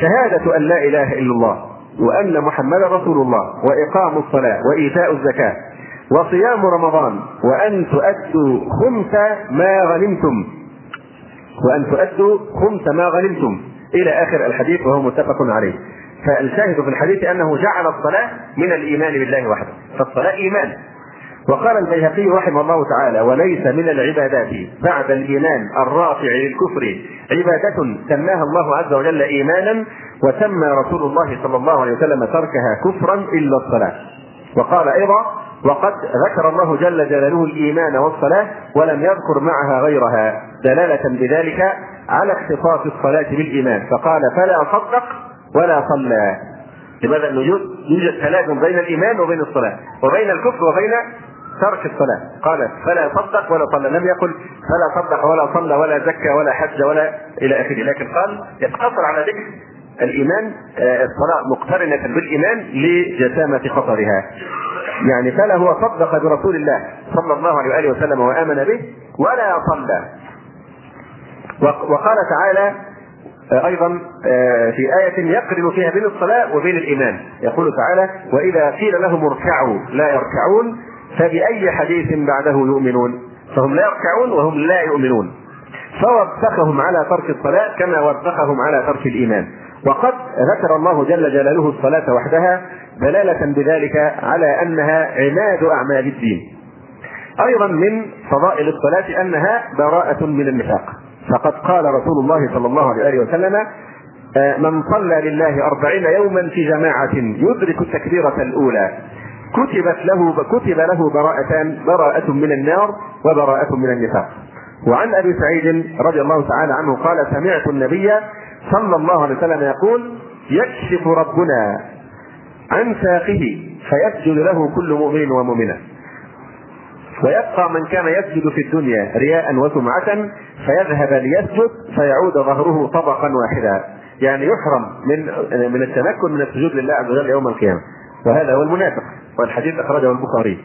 شهادة أن لا إله إلا الله وأن محمدا رسول الله وإقام الصلاة وإيتاء الزكاة وصيام رمضان وأن تؤدوا خمس ما غنمتم. وأن تؤدوا خمس ما غنمتم. إلى آخر الحديث وهو متفق عليه. فالشاهد في الحديث أنه جعل الصلاة من الإيمان بالله وحده. فالصلاة إيمان. وقال البيهقي رحمه الله تعالى وليس من العبادات بعد الإيمان الرافع للكفر عبادة سماها الله عز وجل إيمانا وسمى رسول الله صلى الله عليه وسلم تركها كفرا إلا الصلاة. وقال أيضا وقد ذكر الله جل جلاله الإيمان والصلاة ولم يذكر معها غيرها. دلالة بذلك على اختصاص الصلاة بالإيمان. فقال فلا صدق ولا صلى. لماذا يوجد يوجد تلازم بين الإيمان وبين الصلاة وبين الكفر وبين ترك الصلاة. قال فلا صدق ولا صلى. لم يقل فلا صدق ولا صلى ولا زكى ولا حج ولا إلى آخره. لكن قال يقتصر على ذكر الإيمان الصلاة مقترنة بالإيمان لجسامة خطرها. يعني فلا هو صدق برسول الله صلى الله عليه وآله وسلم وآمن به ولا صلى. وقال تعالى أيضا في آية يقرن فيها بين الصلاة وبين الإيمان. يقول تعالى وإذا قيل لهم اركعوا لا يركعون فبأي حديث بعده يؤمنون؟ فهم لا يركعون وهم لا يؤمنون. فوبخهم على ترك الصلاة كما وبخهم على ترك الإيمان. وقد ذكر الله جل جلاله الصلاة وحدها دلالة بذلك على أنها عماد أعمال الدين. أيضا من فضائل الصلاة أنها براءة من النفاق. فقد قال رسول الله صلى الله عليه وسلم من صلى لله أربعين يوما في جماعة يدرك التكبيرة الأولى. كتبت له كتب له براءتان براءة من النار وبراءة من النفاق. وعن أبي سعيد رضي الله تعالى عنه قال سمعت النبي صلى الله عليه وسلم يقول يكشف ربنا عن ساقه فيسجد له كل مؤمن ومؤمنة. ويبقى من كان يسجد في الدنيا رياء وسمعة فيذهب ليسجد فيعود ظهره طبقا واحدا. يعني يحرم من من التمكن من السجود لله عز وجل يوم القيامة. وهذا هو المنافق والحديث أخرجه البخاري.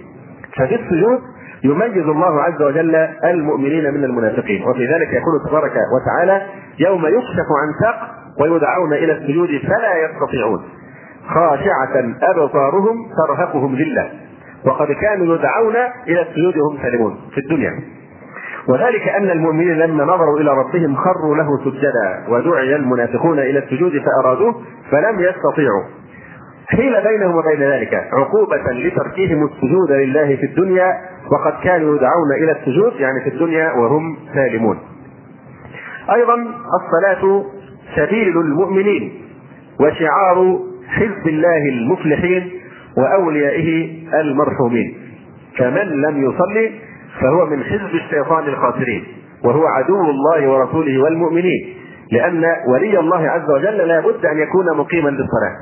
ففي السجود يميز الله عز وجل المؤمنين من المنافقين. وفي ذلك يقول تبارك وتعالى يوم يكشف عن ساق ويدعون إلى السجود فلا يستطيعون. خاشعة أبصارهم ترهقهم ذلة. وقد كانوا يدعون إلى السجود وهم سالمون في الدنيا. وذلك أن المؤمنين لما نظروا إلى ربهم خروا له سجدا. ودعي المنافقون إلى السجود فأرادوه فلم يستطيعوا. حيل بينهم وبين ذلك عقوبة لتركهم السجود لله في الدنيا وقد كانوا يدعون إلى السجود يعني في الدنيا وهم سالمون. أيضا الصلاة سبيل المؤمنين وشعار حزب الله المفلحين وأوليائه المرحومين. فمن لم يصلي فهو من حزب الشيطان الخاسرين وهو عدو الله ورسوله والمؤمنين لأن ولي الله عز وجل لا بد أن يكون مقيما للصلاة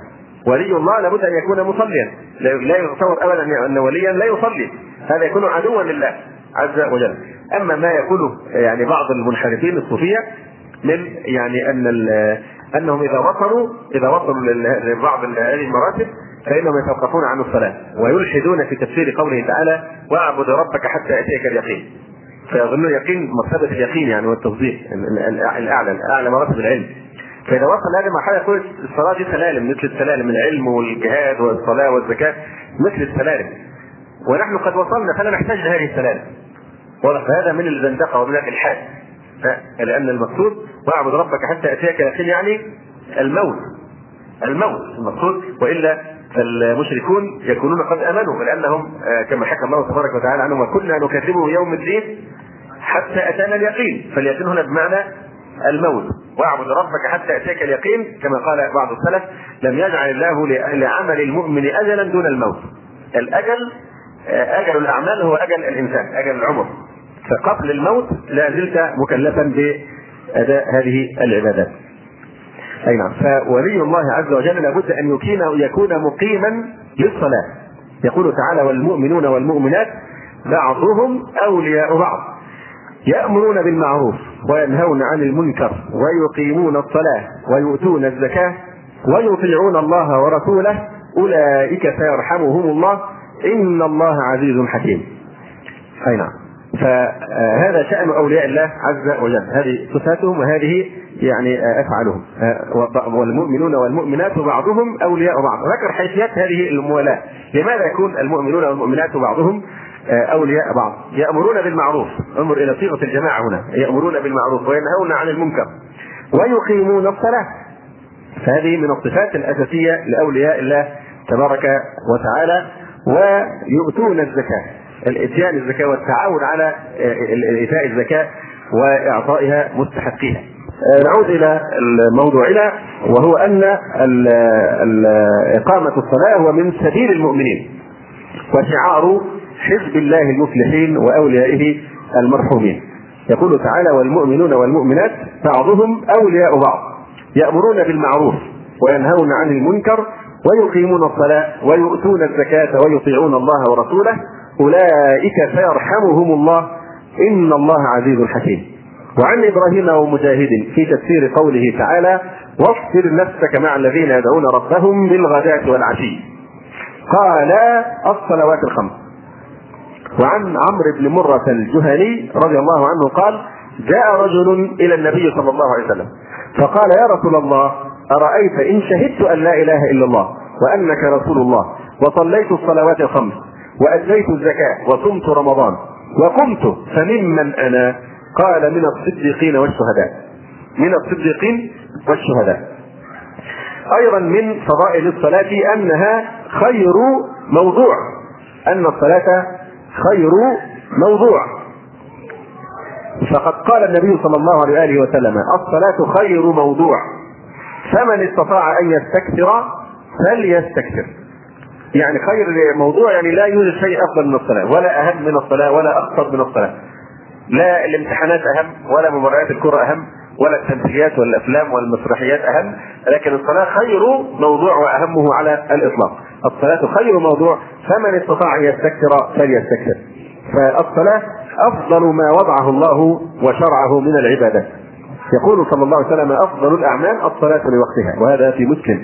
ولي الله لابد أن يكون مصليا. لا يتصور ابدا ان وليا لا يصلي. هذا يكون عدوا لله عز وجل. أما ما يقوله يعني بعض المنحرفين الصوفية من يعني أن أنهم إذا وصلوا إذا وصلوا لبعض هذه المراتب فإنهم يتوقفون عن الصلاة ويلحدون في تفسير قوله تعالى واعبد ربك حتى يأتيك اليقين. فيظنون اليقين مرتبه اليقين يعني والتصديق الاعلى اعلى مراتب العلم. فإذا وصل هذه المرحلة يقول الصلاة دي سلالم مثل السلالم العلم والجهاد والصلاة والزكاة مثل السلالم. ونحن قد وصلنا فلا نحتاج لهذه السلالم. واضح فهذا من الزندقة ومن الالحاد لأن المقصود واعبد ربك حتى ياتيك اليقين يعني الموت. الموت المقصود وإلا فالمشركون يكونون قد آمنوا لأنهم آه، كما حكى الله تبارك وتعالى عنهم وكنا نكذبه يوم الدين حتى أتانا اليقين. فاليقين هنا بمعنى الموت واعبد ربك حتى ياتيك اليقين كما قال بعض السلف لم يجعل الله لعمل المؤمن اجلا دون الموت. الأجل أجل الأعمال هو أجل الإنسان أجل العمر. فقبل الموت لا زلت مكلفا بأداء هذه العبادات. أي نعم. فولي الله عز وجل لابد أن يكين يكون مقيما للصلاة. يقول تعالى والمؤمنون والمؤمنات بعضهم أولياء بعض. يأمرون بالمعروف وينهون عن المنكر ويقيمون الصلاة ويؤتون الزكاة ويطيعون الله ورسوله. أولئك سيرحمهم الله. إن الله عزيز حكيم. أي نعم. فهذا شأن أولياء الله عز وجل. هذه صفاتهم وهذه يعني أفعالهم. والمؤمنون والمؤمنات بعضهم أولياء بعض. ذكر حيثيات هذه الموالاة. لماذا يكون المؤمنون والمؤمنات بعضهم؟ أولياء بعض. يأمرون بالمعروف. انظر إلى صيغة الجماعة هنا. يأمرون بالمعروف وينهون عن المنكر ويقيمون الصلاة. فهذه من الصفات الأساسية لأولياء الله تبارك وتعالى ويؤتون الزكاة. الإتيان الزكاة والتعاون على إيتاء الزكاة وإعطائها مستحقيها. آه، نعود إلى موضوعنا وهو أن إقامة الصلاة هو من سبيل المؤمنين. وشعار حزب الله المفلحين وأوليائه المرحومين. يقول تعالى والمؤمنون والمؤمنات بعضهم أولياء بعض يأمرون بالمعروف وينهون عن المنكر ويقيمون الصلاة ويؤتون الزكاة ويطيعون الله ورسوله. أولئك سيرحمهم الله. إن الله عزيز حكيم. وعن إبراهيم ومجاهد في تفسير قوله تعالى واصبر نفسك مع الذين يدعون ربهم بالغداة والعشي. قال الصلوات الخمس. وعن عمرو بن مرة الجهني رضي الله عنه قال جاء رجل إلى النبي صلى الله عليه وسلم فقال يا رسول الله أرأيت إن شهدت أن لا إله إلا الله وأنك رسول الله وصليت الصلوات الخمس وأديت الزكاة وصمت رمضان وقمت فممن أنا؟ قال من الصديقين والشهداء من الصديقين والشهداء. أيضا من فضائل الصلاة أنها خير موضوع أن الصلاة خير موضوع. فقد قال النبي صلى الله عليه وآله وسلم الصلاة خير موضوع. فمن استطاع أن يستكثر فليستكثر. يعني خير موضوع يعني لا يوجد شيء أفضل من الصلاة ولا أهم من الصلاة ولا اخطر من الصلاة. لا الامتحانات أهم ولا مباريات الكرة أهم ولا التمثيليات والأفلام والمسرحيات أهم لكن الصلاة خير موضوع وأهمه على الإطلاق. الصلاة خير موضوع فمن استطاع أن يستكثر فليستكثر. فالصلاة أفضل ما وضعه الله وشرعه من العبادات يقول صلى الله عليه وسلم أفضل الأعمال الصلاة لوقتها وهذا في مسلم.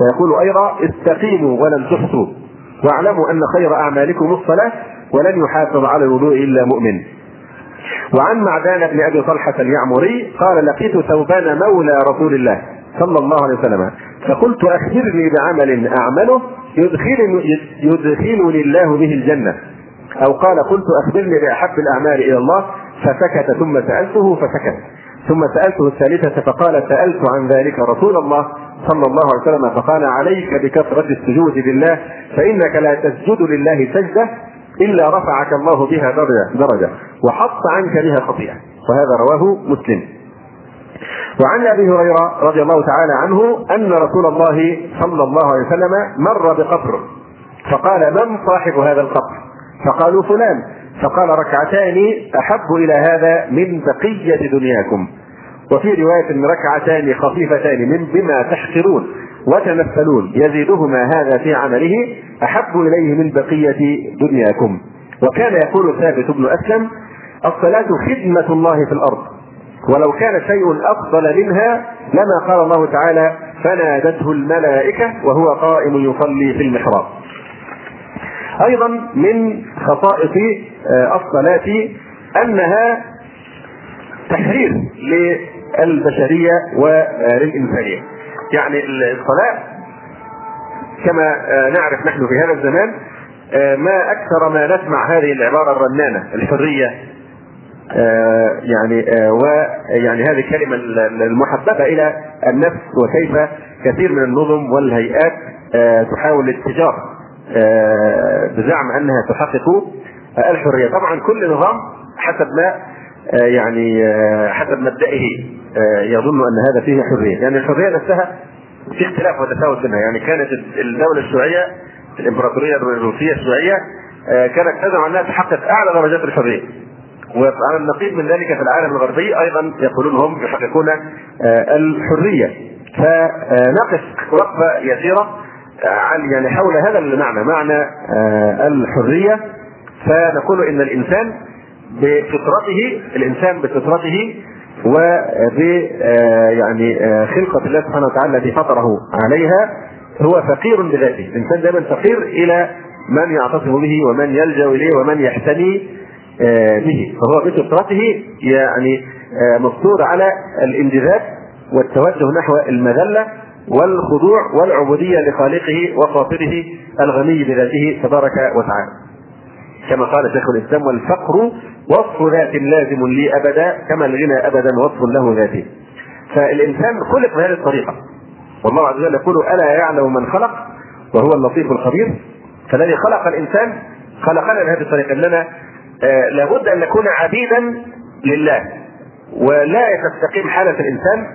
ويقول أيضا استقيموا ولن تحصوا. واعلموا أن خير أعمالكم الصلاة ولن يحافظ على الوضوء إلا مؤمن. وعن معدان بن أبي طلحة اليعمري قال لقيت ثوبان مولى رسول الله. صلى الله عليه وسلم. فقلت أخبرني بعمل أعمله يدخلني يدخلني الله به الجنة. أو قال قلت أخبرني بأحب الأعمال إلى الله. فسكت ثم سألته فسكت. ثم سألته الثالثة فقال سألت عن ذلك رسول الله صلى الله عليه وسلم فقال عليك بكثرة السجود لله فإنك لا تسجد لله سجدة إلا رفعك الله بها درجة وحط عنك بها خطيئة. وهذا رواه مسلم. وعن أبي هريرة رضي الله تعالى عنه أن رسول الله صلى الله عليه وسلم مر بقبر فقال من صاحب هذا القبر؟ فقالوا فلان. فقال ركعتان أحب إلى هذا من بقية دنياكم. وفي رواية ركعتان خفيفتان من بما تحقرون وتمثلون يزيدهما هذا في عمله أحب إليه من بقية دنياكم. وكان يقول ثابت بن أسلم الصلاة خدمة الله في الأرض. ولو كان شيء أفضل منها لما قال الله تعالى فنادته الملائكة وهو قائم يصلي في المحراب. أيضا من خصائص آه، الصلاة أنها تحرير للبشرية وللإنسانية. يعني الصلاة كما آه، نعرف نحن في هذا الزمان آه، ما أكثر ما نسمع هذه العبارة الرنانة الحرية. يعني ويعني هذه الكلمة المحببة إلى النفس وكيف كثير من النظم والهيئات تحاول الاتجار بزعم أنها تحقق الحرية. طبعا كل نظام حسب ما يعني حسب مبدئه يظن أن هذا فيه حرية، يعني الحرية نفسها في اختلاف وتفاوت بينها، يعني كانت الدولة الشيوعية الإمبراطورية الروسية الشيوعية آه، كانت تزعم أنها تحقق أعلى درجات الحرية. وعلى النقيض من ذلك في العالم الغربي أيضا يقولون هم يحققون آه، الحرية. فنقف وقفه يسيرة عن يعني حول هذا المعنى، معنى آه، الحرية فنقول إن الإنسان بفطرته الإنسان بفطرته وب آه، يعني آه، خلقة الله سبحانه وتعالى التي فطره عليها هو فقير بذاته، الإنسان دائما فقير إلى من يعتصم به ومن يلجأ إليه ومن يحتمي آه، به، فهو بفطرته يعني مفطور على الانجذاب والتوجه نحو المذلة والخضوع والعبودية لخالقه وفاطره الغني بذاته تبارك وتعالى. كما قال شيخ الإسلام والفقر وصف ذات لازم لي أبدا كما الغنى أبدا وصف له ذاتي فالإنسان خلق بهذه الطريقة. والله عز وجل يقول ألا يعلم من خلق؟ وهو اللطيف الخبير. فالذي خلق الإنسان خلقنا بهذه الطريقة إننا آه لابد أن نكون عبيدا لله ولا تستقيم حالة الإنسان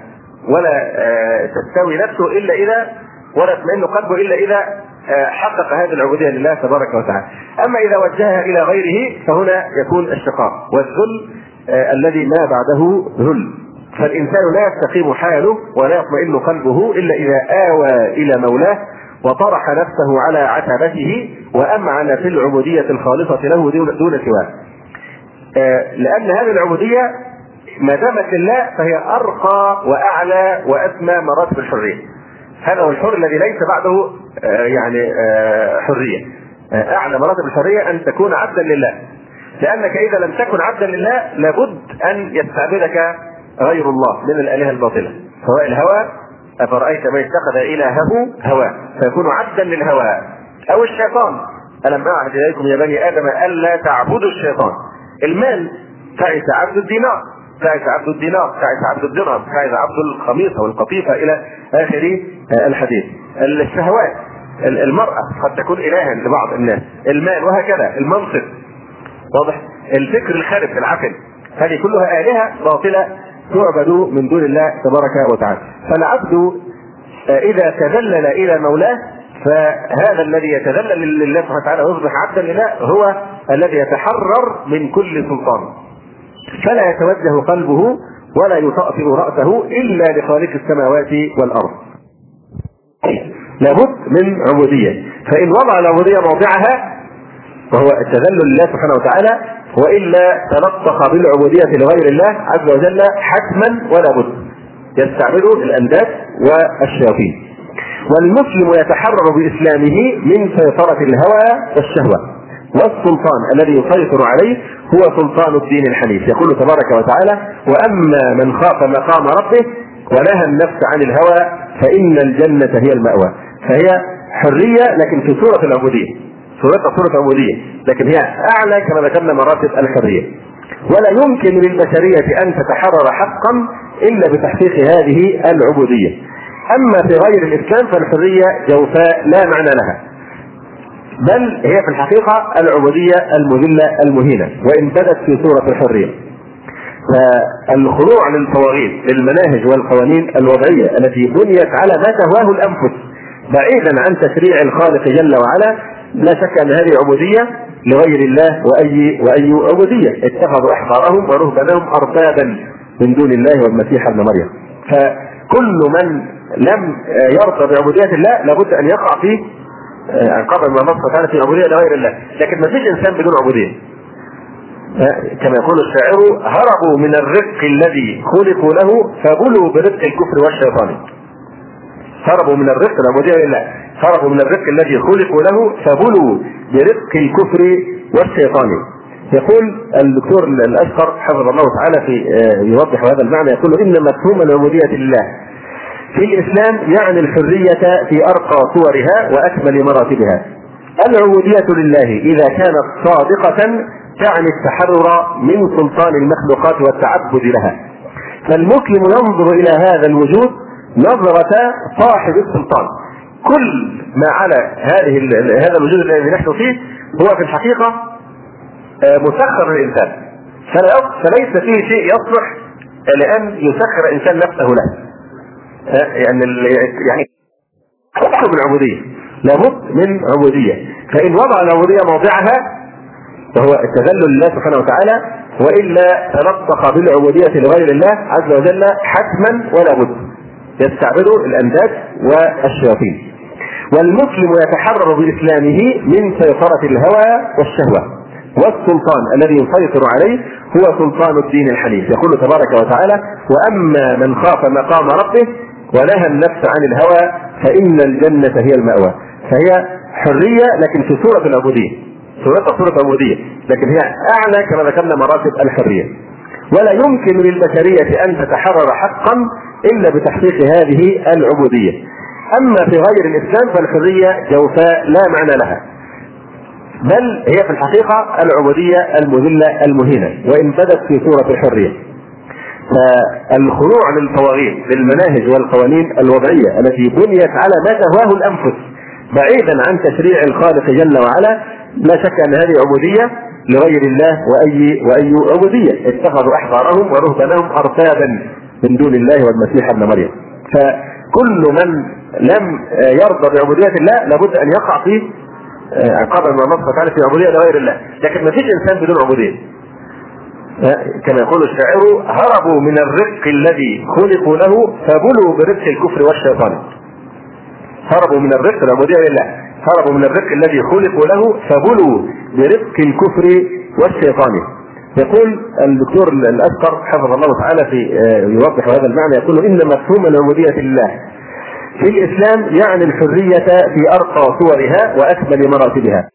ولا آه تستوي نفسه إلا إذا ولا يطمئن قلبه إلا إذا حقق هذه العبودية لله تبارك وتعالى. أما إذا وجهها إلى غيره فهنا يكون الشقاء والذل آه، الذي ما بعده ذل. فالإنسان لا يستقيم حاله ولا يطمئن قلبه إلا إذا آوى إلى مولاه وطرح نفسه على عتبته وأمعن في العبودية الخالصة له دون سواه. آه، لأن هذه العبودية ما دامت لله فهي أرقى وأعلى وأسمى مراتب الحرية. هذا هو الحر الذي ليس بعده آه، يعني آه، حرية أعلى مراتب الحرية أن تكون عبدا لله لأنك إذا لم تكن عبدا لله لابد أن يستعبدك غير الله من الآلهة الباطلة سواء الهوى أفرأيت من اتخذ إلهه هواه؟ فيكون عبدا للهوى. أو الشيطان. ألم أعهد إليكم يا بني آدم ألا تعبدوا الشيطان؟ المال تعس عبد الدينار. تعس عبد الدينار تعس عبد الدرهم تعس عبد الخميصه والقطيفه إلى آخر الحديث. الشهوات المرأة قد تكون إلها لبعض الناس. المال وهكذا. المنصب. واضح؟ الفكر الخارج العقل. هذه كلها آلهة باطلة. تعبد من دون الله تبارك وتعالى. فالعبد إذا تذلل إلى مولاه فهذا الذي يتذلل لله سبحانه وتعالى ويصبح عبدا لله هو الذي يتحرر من كل سلطان. فلا يتوجه قلبه ولا يطأطئ رأسه إلا لخالق السماوات والأرض. لابد من عبودية. فإن وضع العبودية موضعها وهو التذلل لله سبحانه وتعالى وإلا تلطخ بالعبودية لغير الله عز وجل حتما ولا بد. يستعبد الأنداد والشياطين. والمسلم يتحرر بإسلامه من سيطرة الهوى والشهوة. والسلطان الذي يسيطر عليه هو سلطان الدين الحنيف. يقول تبارك وتعالى وأما من خاف مقام ربه ونهى النفس عن الهوى فإن الجنة هي المأوى. فهي حرية لكن في صورة العبودية. صورتها صوره عبوديه لكن هي أعلى كما ذكرنا مراتب الحرية. ولا يمكن للبشرية أن تتحرر حقا إلا بتحقيق هذه العبودية. أما في غير الإسلام فالحرية جوفاء لا معنى لها. بل هي في الحقيقة العبودية المذلة المهينة وإن بدت في صوره الحرية. فالخضوع للطواغيت للمناهج والقوانين الوضعية التي بنيت على ما تهواه الأنفس بعيدا عن تشريع الخالق جل وعلا لا شك أن هذه عبودية لغير الله واي وأي عبودية. اتخذوا احبارهم ورهبانهم اربابا من دون الله والمسيح ابن مريم. فكل من لم يرضى بعبودية الله لابد أن يقع في عقاب ما نص تعالى في عبودية لغير الله. لكن ما فيش إنسان بدون عبودية. كما يقول الشاعر هربوا من الرق الذي خلقوا له فبلوا برق الكفر والشيطان. هربوا من الرق العبوديه لله هربوا من الرق الذي خلقوا له فبلوا برق الكفر والشيطان. يقول الدكتور الأشقر حفظه الله تعالى في يوضح هذا المعنى. يقول ان مفهوم العبوديه لله في الإسلام يعني الحرية في أرقى صورها وأكمل مراتبها. العبودية لله إذا كانت صادقة تعني التحرر من سلطان المخلوقات والتعبد لها. فالمسلم ينظر إلى هذا الوجود نظرة صاحب السلطان. كل ما على هذه هذا الوجود الذي نحن فيه هو في الحقيقة مسخر للإنسان. فليس فيه شيء يصلح لأن يسخر الإنسان نفسه له. يعني يعني حكم العبودية. لابد من عبودية. فإن وضع العبودية موضعها وهو التذلل لله سبحانه وتعالى وإلا تلطخ بالعبودية لغير الله عز وجل حتما ولا بد. يستعبد الانداد والشياطين. والمسلم يتحرر بإسلامه من سيطرة الهوى والشهوة. والسلطان الذي يسيطر عليه هو سلطان الدين الحنيف. يقول تبارك وتعالى وأما من خاف مقام ربه ونهى النفس عن الهوى فإن الجنة هي المأوى. فهي حرية لكن في سورة العبودية. صورتها صورة عبودية لكن هي أعلى كما ذكرنا مراتب الحرية. ولا يمكن للبشرية أن تتحرر حقا إلا بتحقيق هذه العبودية. أما في غير الإسلام فالحرية جوفاء لا معنى لها. بل هي في الحقيقة العبودية المذلة المهينة وإن بدت في صورة الحرية. فالخضوع للطواغيت للمناهج والقوانين الوضعية التي بنيت على ما تهواه الأنفس. بعيدا عن تشريع الخالق جل وعلا لا شك أن هذه عبودية لغير الله وأي وأي عبودية. اتخذوا أحبارهم ورهبانهم اربابا. من دون الله والمسيح ابن مريم. فكل من لم يرضى بعبودية الله لابد أن يقع في عقاب ما نص تعالى في عبودية لغير الله. لكن ما فيش إنسان بدون عبودية. كما يقول الشاعر هربوا من الرق الذي خلقوا له فبلوا برق الكفر والشيطان. هربوا من الرق العبوديه لله هربوا من الرق الذي خلقوا له فبلوا برق الكفر والشيطان. يقول الدكتور الاشقر حفظه الله تعالى في آه، يوضح هذا المعنى. يقول إن مفهوم العبوديه لله في الإسلام يعني الحرية في أرقى صورها وأكمل مراتبها.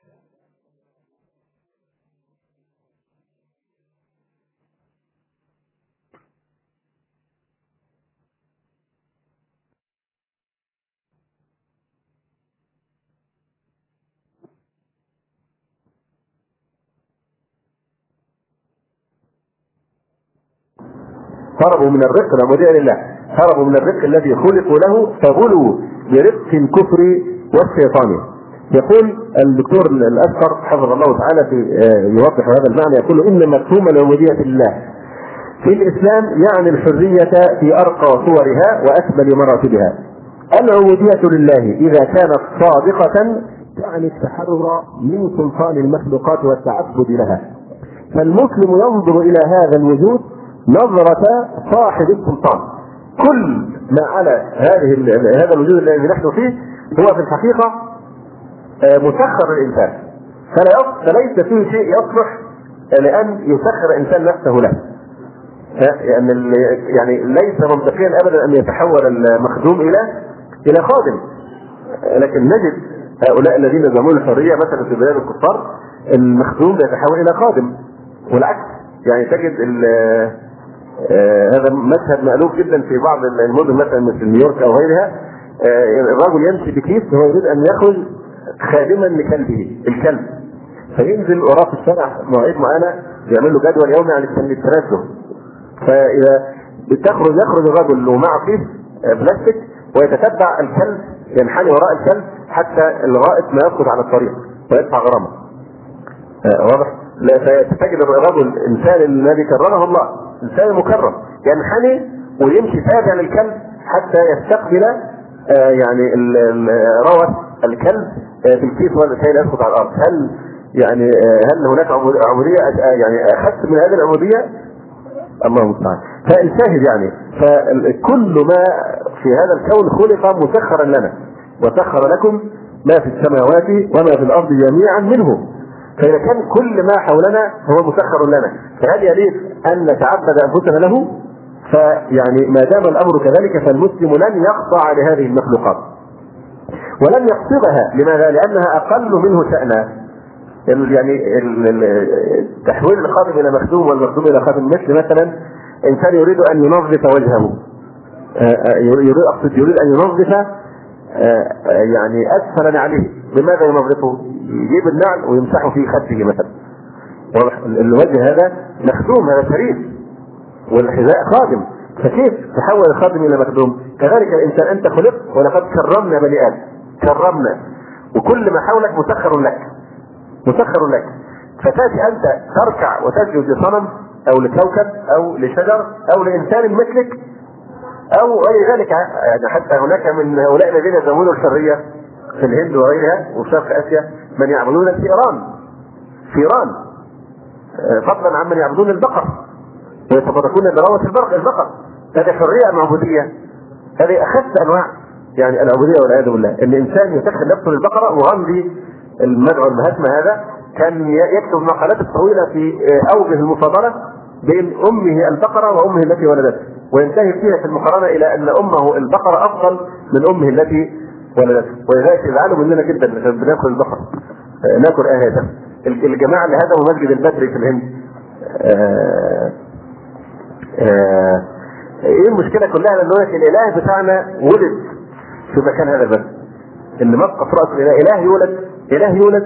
هربوا من الرق العبودية لله. هربوا من الرق الذي خلقوا له فبلوا برق الكفر والشيطان. يقول الدكتور الاشقر حفظه الله تعالى في آه، يوضح هذا المعنى. يقول إن مفهوم العبوديه لله. في الإسلام يعني الحرية في أرقى صورها وأكمل مراتبها. العبوديه لله إذا كانت صادقة تعني التحرر من سلطان المخلوقات والتعبد لها. فالمسلم ينظر إلى هذا الوجود نظرة صاحب السلطان. كل ما على هذه هذا الوجود الذي نحن فيه هو في الحقيقة آه، مسخر للإنسان فليس فيه شيء يصلح لأن يسخر الإنسان نفسه له. يعني يعني ليس منطقيا أبدا أن يتحول المخدوم إلى إلى خادم. لكن نجد هؤلاء الذين يزعمون الحرية مثلا في بلاد الكفار المخدوم يتحول إلى خادم. والعكس يعني تجد هذا مشهد مألوف جدا في بعض المدن مثلا مثل نيويورك أو غيرها. آه الرجل يمشي بكيس وهو يريد أن ياخذ خادما لكلبه الكلب. فينزل وراه في الشارع مواعيد معينة يعمل له جدول يومي عن التنزه فإذا بتخرج يخرج الرجل ومعه كيس آه، بلاستيك ويتتبع الكلب ينحني وراء الكلب حتى لغايه ما يسقط على الطريق ويدفع غرامه. آه، واضح؟ لا فتجد الرجل إنسان الذي كرمه الله. انسان مكرم ينحني ويمشي تابع للكلب حتى يستقبل آه يعني روث الكلب آه في الكيس كي لا يسقط على الأرض. هل يعني آه هل هناك عبودية يعني أخذت من هذه العبودية؟ الله المستعان. فالشاهد يعني فكل ما في هذا الكون خلق مسخرا لنا وسخر لكم ما في السماوات وما في الأرض جميعا منه. فإذا كان كل ما حولنا هو مسخر لنا. فهل يليق أن نتعبد أنفسنا له فيعني ما دام الأمر كذلك فالمسلم لن يخضع لهذه المخلوقات. ولن يقصدها لماذا؟ لأنها أقل منه شأنا. يعني تحويل الخادم إلى مخدوم والمخدوم إلى خادم مثل مثلا إنسان يريد أن ينظف وجهه. يريد اقصد يريد أن ينظف يعني اسفل عليه. بماذا ينظفه؟ يجيب النعل ويمسحه في خده مثلا. واضح؟ الوجه هذا مخدوم هذا شريف والحذاء خادم. فكيف تحول الخادم إلى مخدوم؟ كذلك الإنسان أنت خلقت ولقد كرمنا بني آدم. كرمنا. وكل ما حولك مسخر لك. مسخر لك. فتأتي أنت تركع وتسجد لصنم أو لكوكب أو لشجر أو لإنسان مثلك أو غير ذلك يعني حتى هناك من هؤلاء الذين يزعمون الحرية في الهند وغيرها وفي شرق آسيا من يعبدون الفئران. فئران فضلا عمن يعبدون البقر ويتفرقون بروة البقر البقر. هذه حرية ام عبوديه؟ هذه أخف أنواع يعني العبودية والعياذ بالله. ان انسان يسخر نفسه للبقره وغاندي المدعو المهاتما هذا كان يكتب مقالات طويلة في أوجه المفاضلة بين أمه البقرة وأمه التي ولدته. وينتهي فيها في المقارنة إلى أن أمه البقرة أفضل من أمه التي ولدته ولذلك يزعلوا مننا جدا بناكل البقر ناكل إيه هذا. الجماعة اللي هدموا مسجد البدري في الهند. آآ آآ إيه المشكلة كلها؟ لأن الإله بتاعنا ولد. في مكان هذا؟ بس إن مبقى في رأس الإله إله يولد. إله يولد.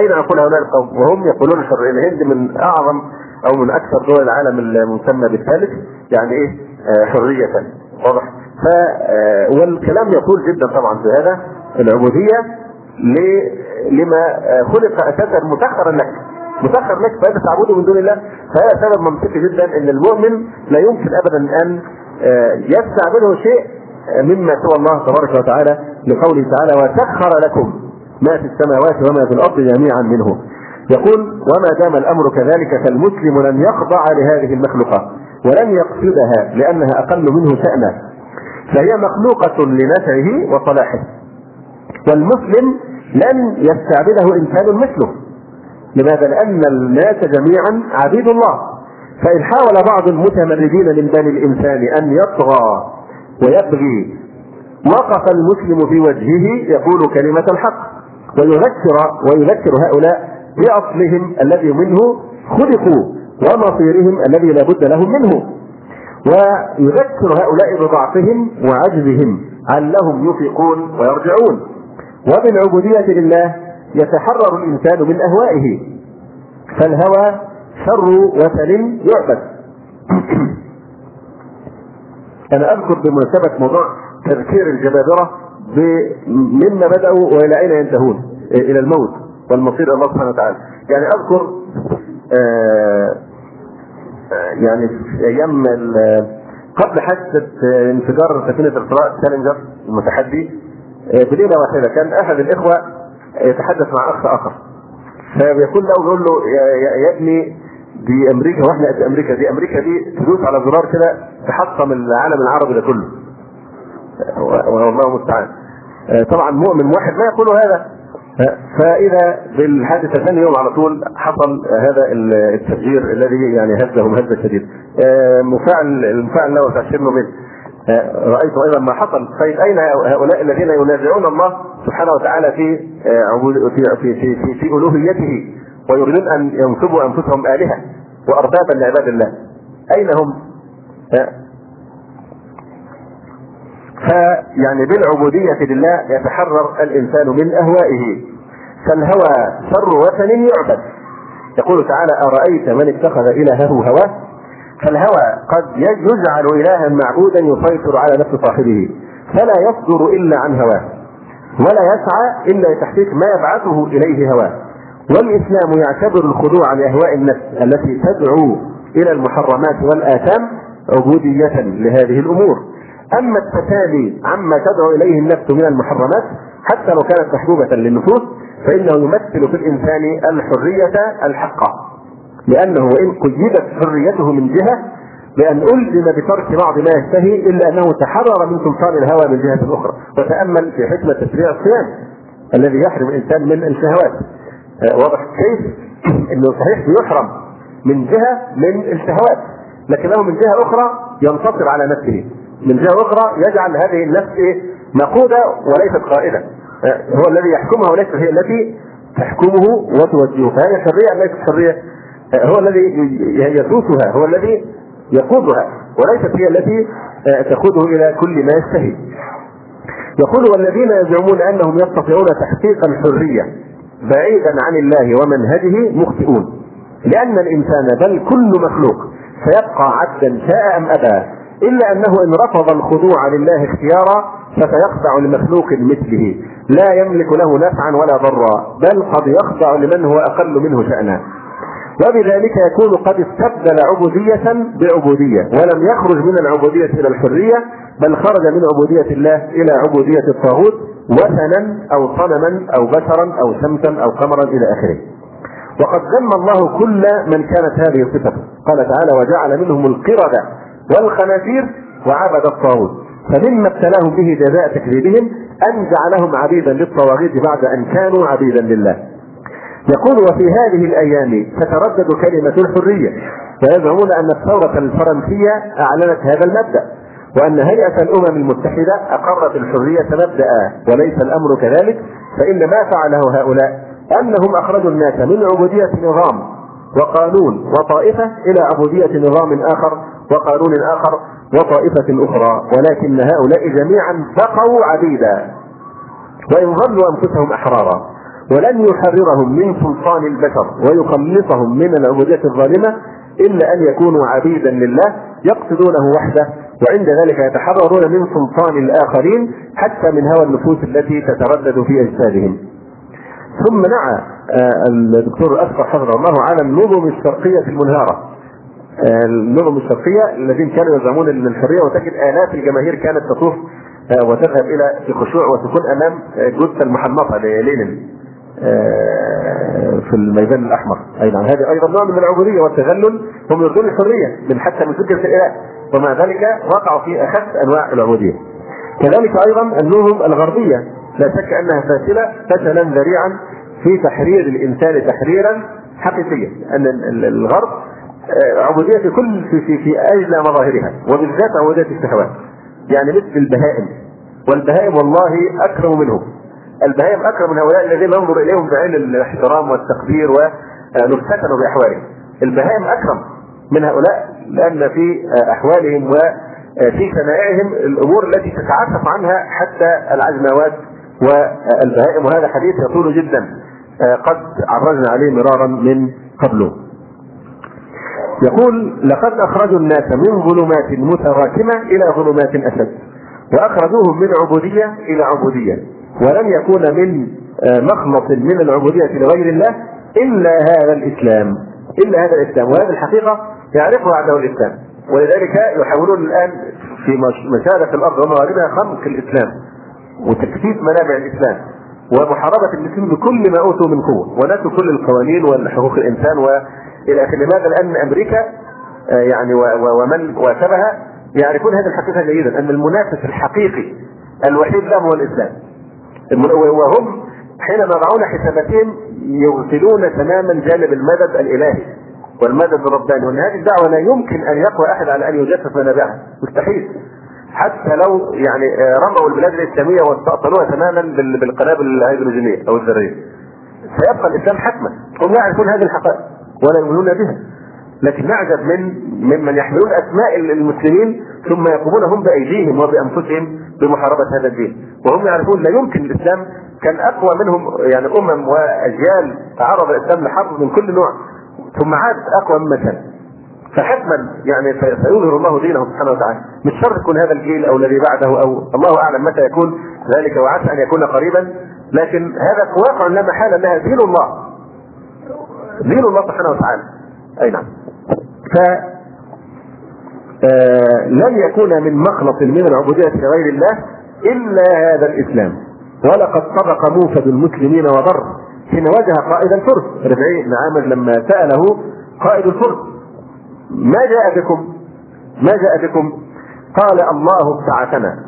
أين يقول هؤلاء القوم؟ وهم يقولون شر الهند من أعظم أو من أكثر دول العالم المسمى بالثالث يعني إيه؟ آه حرية واضح؟ ف والكلام يطول جدا طبعا في هذا العبودية لما خلق أساسا مسخرا لك. مسخر لك فأنت تعبده من دون الله. فهذا سبب منطقي جدا إن المؤمن لا يمكن ابدا أن يستعبده شيء مما سوى الله تبارك وتعالى لقوله تعالى وسخر لكم ما في السماوات وما في الأرض جميعا منه. يقول وما دام الأمر كذلك فالمسلم لن يخضع لهذه المخلوقات ولن يقصدها لأنها أقل منه شأنا. فهي مخلوقة لنفعه وصلاحه. والمسلم لن يستعبده إنسان مثله. لماذا؟ لأن الناس جميعا عبيد الله. فإن حاول بعض المتمردين من بني الإنسان أن يطغى ويبغي وقف المسلم في وجهه يقول كلمة الحق ويذكر ويذكر هؤلاء بأصلهم الذي منه خلقوا ومصيرهم الذي لا بد لهم منه. ويذكر هؤلاء بضعفهم وعجزهم علهم يفيقون ويرجعون. وبالعبودية لله يتحرر الإنسان من أهوائه فالهوى شر وثن يعبد. (clears throat) أنا أذكر بمناسبة موضوع تذكير الجبابرة مما بدأوا وإلى أين ينتهون؟ إلى الموت. والمصير الله سبحانه وتعالى. يعني أذكر آآ آآ يعني في أيام قبل حادثة انفجار سفينة الفضاء تشالنجر المتحدي بليله واحدة كان أحد الإخوة يتحدث مع أخ آخر. فبيقول له بيقول له يا, يا ابني دي أمريكا وإحنا قد أمريكا دي أمريكا دي تدوس على زرار كده تحطم العالم العربي ده كله. والله المستعان. طبعا مؤمن واحد لا يقول هذا. فإذا بالحادثة ثاني يوم على طول حصل هذا التفجير الذي يعني هزهم هزة شديده. مفاعل المفاعل له تعشير نوبل رأيت أيضا ما حصل طيب أين هؤلاء الذين ينازعون الله سبحانه وتعالى في في في في, في, في ألوهيته ويريدون أن ينصبوا أنفسهم آلهة واربابا لعباد الله أين هم؟ فيعني بالعبودية لله يتحرر الإنسان من أهوائه. فالهوى شر وثن يعبد. يقول تعالى أرأيت من اتخذ إلهه هواه؟ فالهوى قد يجعل إلها معبودا يسيطر على نفس صاحبه. فلا يصدر إلا عن هواه. ولا يسعى إلا لتحقيق ما يبعثه إليه هواه. والإسلام يعتبر الخضوع لأهواء النفس التي تدعو إلى المحرمات والآثام عبودية لهذه الأمور. أما التسالي عما تدعو إليه النفس من المحرمات حتى لو كانت محبوبة للنفوس فإنه يمثل في الإنسان الحرية الحقة. لأنه وان قيدت حريته من جهة بأن ألزم بترك بعض ما يشتهي إلا أنه تحرر من سلطان الهوى من جهة أخرى. وتأمل في حكمة تشريع الصيام الذي يحرم الإنسان من الشهوات. آه، واضح كيف؟ أنه صحيح بيحرم من جهة من الشهوات لكنه من جهة أخرى ينتصر على نفسه. من جهة أخرى يجعل هذه النفس إيه؟ مقودة وليست قائدة آه، هو الذي يحكمها وليست هي التي تحكمه وتوجهه فهي حرية ليست حرية آه، هو الذي يسوسها هو الذي يقودها وليست هي التي آه، تقوده إلى كل ما يشتهي. يقول والذين يزعمون أنهم يستطيعون تحقيق الحريه بعيدا عن الله ومنهجه مخطئون. لأن الإنسان بل كل مخلوق سيبقى عبدا شاء أم أبى إلا أنه إن رفض الخضوع لله اختيارا فسيخضع لمخلوق مثله. لا يملك له نفعا ولا ضرا بل قد يخضع لمن هو أقل منه شأنا. وبذلك يكون قد استبدل عبودية بعبودية ولم يخرج من العبودية إلى الحرية بل خرج من عبودية الله إلى عبودية الطاغوت وثنا أو صنما أو بشرا أو شمسا أو قمرا إلى آخره. وقد ذم الله كل من كانت هذه صفته قال تعالى وجعل منهم القردة والخنازير وعبد الطاغوت فمما ابتلاهم به جزاء تكذيبهم أن جعلهم عبيدا للطواغيت بعد أن كانوا عبيدا لله. يقول وفي هذه الأيام تتردد كلمة الحرية ويزعمون أن الثورة الفرنسية أعلنت هذا المبدأ وأن هيئة الأمم المتحدة أقرت الحرية مبدأ وليس الأمر كذلك فإن ما فعله هؤلاء أنهم أخرجوا الناس من عبودية نظام وقانون وطائفة إلى عبودية نظام آخر وقانون آخر وطائفة أخرى ولكن هؤلاء جميعا بقوا عبيدا. وإن ظنوا أنفسهم أحرارا ولن يحررهم من سلطان البشر ويخلصهم من العبودية الظالمة إلا أن يكونوا عبيدا لله يقصدونه وحده وعند ذلك يتحررون من سلطان الآخرين حتى من هوى النفوس التي تتردد في أجسادهم. ثم نعى الدكتور الأسقر حفظه الله على النظم الشرقية المنهارة. آه، النظم الشرقية الذين كانوا يزعمون الحرية وتجد آلاف الجماهير كانت تطوف آه، وتذهب إلى خشوع وسكون أمام جثة المحنطه للينين آه، في الميدان الأحمر. أي نعم هذه أيضا نوع من العبودية والتذلل هم يريدون الحرية من حتى من فكره الاله ومع ذلك وقعوا في أخف أنواع العبودية. كذلك أيضا النهم الغربية لا شك أنها فاشله فشلا ذريعا في تحرير الإنسان تحريرا حقيقيا ان الغرب آه، عبودية في كل في في, في اجلى مظاهرها وبالذات عبودية الشهوات يعني مثل البهائم. والبهائم والله أكرم منهم. البهائم أكرم من هؤلاء الذين ننظر إليهم بعين الاحترام والتقدير ونفتتن بأحوالهم. البهائم أكرم من هؤلاء لأن في أحوالهم وفي شنائعهم الأمور التي تتعفف عنها حتى العجماوات والبهائم. وهذا حديث يطول جدا. قد عرجنا عليه مرارا من قبله. يقول لقد أخرجوا الناس من ظلمات متراكمة إلى ظلمات اشد وأخرجوهم من عبودية إلى عبودية ولن يكون من آه، مخلص من العبودية لغير الله إلا هذا الإسلام إلا هذا الإسلام وهذه الحقيقة يعرفها أعداء الإسلام. ولذلك يحاولون الآن في مشارق الأرض ومغاربها خنق الإسلام وتكثيف منابع الإسلام. ومحاربة المسلمين بكل ما أوتوا من قوة ونسوا كل القوانين وحقوق الإنسان وإلى آخره. لماذا؟ لأن أمريكا آه، يعني ومن واشبها يعرفون هذه الحقيقة جيدا أن المنافس الحقيقي الوحيد له هو الإسلام. وهم حينما يضعون حساباتهم يغفلون تماما جانب المدد الإلهي والمدد الرباني وان هذه الدعوة لا يمكن أن يقوى أحد على أن يجسس منابعها. مستحيل. حتى لو يعني رموا البلاد الإسلامية واستأصلوها تماما بالقنابل الهيدروجينيه أو الذرية. سيبقى الإسلام حتما هم يعرفون هذه الحقائق ولا يؤمنون بها. لكن نعجب من ممن يحملون أسماء المسلمين ثم يقومون هم بأيديهم وبأنفسهم بمحاربة هذا الدين. وهم يعرفون لا يمكن الإسلام كان أقوى منهم يعني أمم وأجيال تعرض الإسلام لحرب من كل نوع. ثم عاد أقوى مما كان. فحتما يعني سيظهر الله دينه سبحانه وتعالى. مش شرط يكون هذا الجيل أو الذي بعده أو الله أعلم متى يكون ذلك وعسى أن يكون قريبا لكن هذا واقع لا محالة انها دين الله. دين الله سبحانه وتعالى. أي نعم. ف آه، لن يكون من مخلص من العبودية لغير الله إلا هذا الإسلام. ولقد صدق موفد المسلمين وضر حين واجه قائد الفرس. ربعي بن عامر لما سأله قائد الفرس. ما جاء بكم ما جاء بكم قال الله ابتعثنا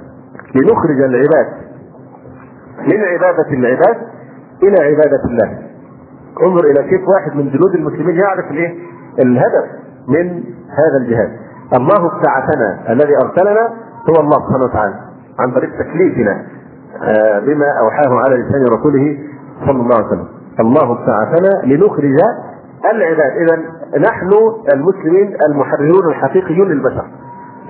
لنخرج العباد من عبادة العباد إلى عبادة الله. انظر إلى كيف واحد من جنود المسلمين يعرف الإيه؟ الهدف من هذا الجهاد. الله ابتعثنا الذي أرسلنا هو الله سبحانه وتعالى عن طريق تكليفنا آه، بما أوحاه على لسان رسوله صلى الله عليه وسلم. الله ابتعثنا لنخرج العباد. اذا نحن المسلمين المحررون الحقيقيون للبشر.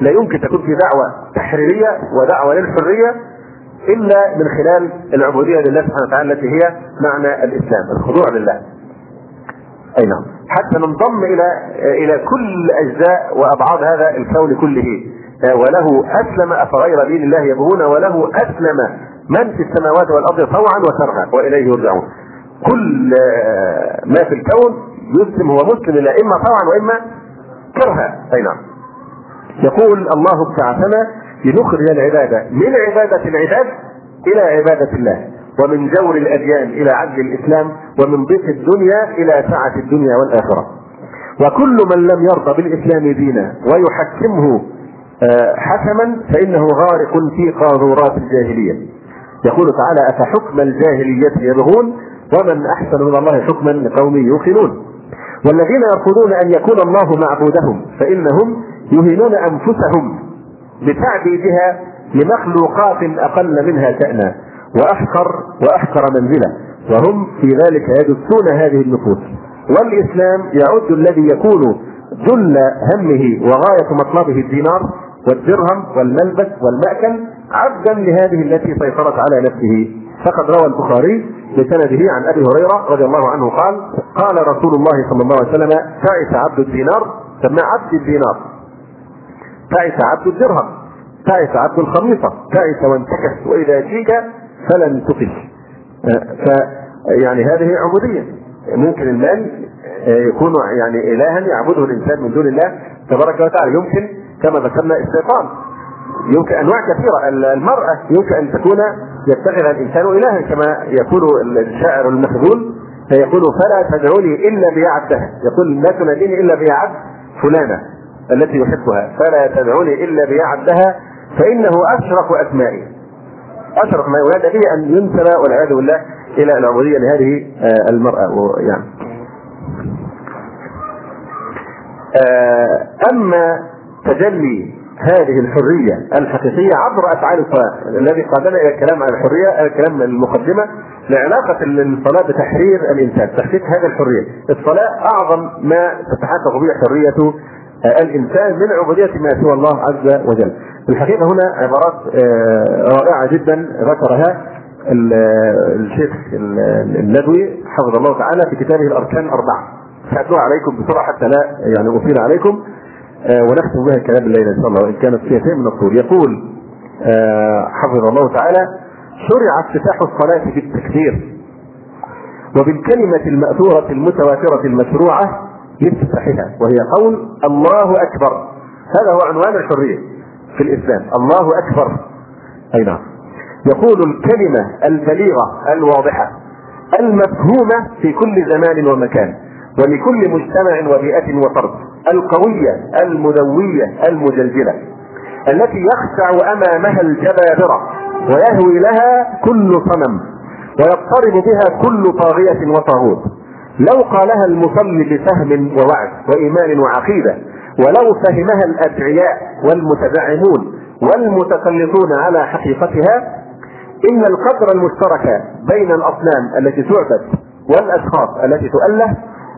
لا يمكن تكون في دعوة تحريرية ودعوة للحرية إلا من خلال العبودية لله سبحانه وتعالى التي هي معنى الإسلام الخضوع لله. أي نعم. حتى ننضم إلى إلى كل أجزاء وأبعاد هذا الكون كله. وله أسلم أفغير دين الله يبغون وله أسلم من في السماوات والأرض طوعا وكرها وإليه يرجعون. كل ما في الكون يسلم هو مسلم إلا إما طوعا وإما كرها. أي نعم. يقول الله ابتعثنا لنخرج العباده من عبادة العباد إلى عبادة الله ومن جور الأديان إلى عدل الإسلام ومن ضيق الدنيا إلى سعة الدنيا والآخرة. وكل من لم يرضى بالإسلام دينا ويحكمه آه، حكما فإنه غارق في قاذورات الجاهلية. يقول تعالى أفحكم الجاهلية يبغون ومن أحسن من الله حكما لقوم يوقنون. والذين يرفضون أن يكون الله معبودهم فإنهم يهينون أنفسهم بتعبيدها لمخلوقات أقل منها شأنا وأحقر وأحقر منزلة وهم في ذلك يدسون هذه النفوس. والإسلام يعد الذي يكون جل همه وغاية مطلبه الدينار والدرهم والملبس والمأكل عبدا لهذه التي سيطرت على نفسه. فقد روى البخاري بسنده عن أبي هريرة رضي الله عنه قال قال رسول الله صلى الله عليه وسلم تعس عبد الدينار. سماه عبد الدينار. تعس عبد الدرهم. تعس عبد الخميصة. تعس وانتكس وإذا جيك فلن تقف ف يعني هذه عبودية. ممكن المال يكون يعني إلها يعبده الإنسان من دون الله تبارك وتعالى. يمكن كما ذكرنا الشيطان. يمكن أنواع كثيرة. المرأة يمكن أن تكون يتخذ الإنسان إلها كما يقول الشاعر المخذول فيقول فلا تدعوني إلا بيعدها يقول لا تناديني إلا بيعد فلانة التي يحبها. فلا تدعوني إلا بيعدها فإنه اشرف أسمائي. اشرف ما يولد به أن ينسب والعياذ بالله إلى العبودية لهذه آه، المرأة. يعني. آه، أما تجلي هذه الحرية الحقيقية عبر أفعال الصلاة الذي قادنا إلى الكلام عن الحرية الكلام المقدمة لعلاقة الصلاة بتحرير الإنسان تحقيق هذه الحرية. الصلاة أعظم ما تتحقق به حرية الإنسان من عبودية ما سوى الله عز وجل. الحقيقة هنا عبارات آه، رائعة جدا ذكرها الشيخ الندوي حفظه الله تعالى في كتابه الأركان أربعة سأتلوها عليكم بسرعة حتى لا يعني أطيل عليكم. آه، ونختم بها كلام الليلة إن شاء الله وإن كانت فيها شيء من الطول يقول آه، حفظ الله تعالى شرع افتتاح الصلاة بالتكبير. وبالكلمة المأثورة المتواترة المشروعة لافتتاحها وهي قول الله أكبر. هذا هو عنوان الحرية في الإسلام الله أكبر. أي نعم. يقول الكلمة البليغة الواضحة المفهومة في كل زمان ومكان. ولكل مجتمع وبيئة وفرد القوية المدوية المجلجلة التي يخشع أمامها الجبابرة ويهوي لها كل صنم ويضطرب بها كل طاغية وطاغوت. لو قالها المصلي بفهم ووعد وإيمان وعقيدة ولو فهمها الأدعياء والمتزعمون والمتسلطون على حقيقتها إن القدر المشترك بين الأصنام التي تعبد والأشخاص التي تؤله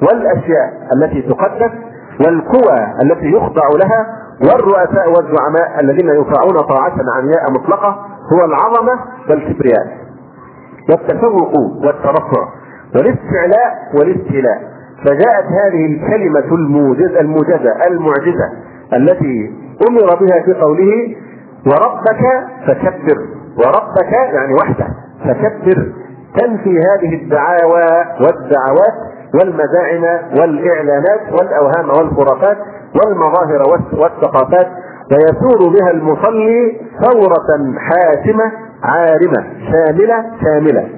والأشياء التي تقدس والقوى التي يخضع لها والرؤساء والزعماء الذين يطاعون طاعة عمياء مطلقة هو العظمة والكبرياء. والتفوق والترفع والاستعلاء والاستيلاء. فجاءت هذه الكلمة الموجزة الموجزة المعجزة التي أمر بها في قوله وربك فكبر. وربك يعني وحده. فكبر. تنفي هذه الدعاوى والدعوات والمزاعم والإعلانات والأوهام والخرافات والمظاهر والثقافات ويثور بها المصلي ثورة حاسمة عارمة شاملة شاملة.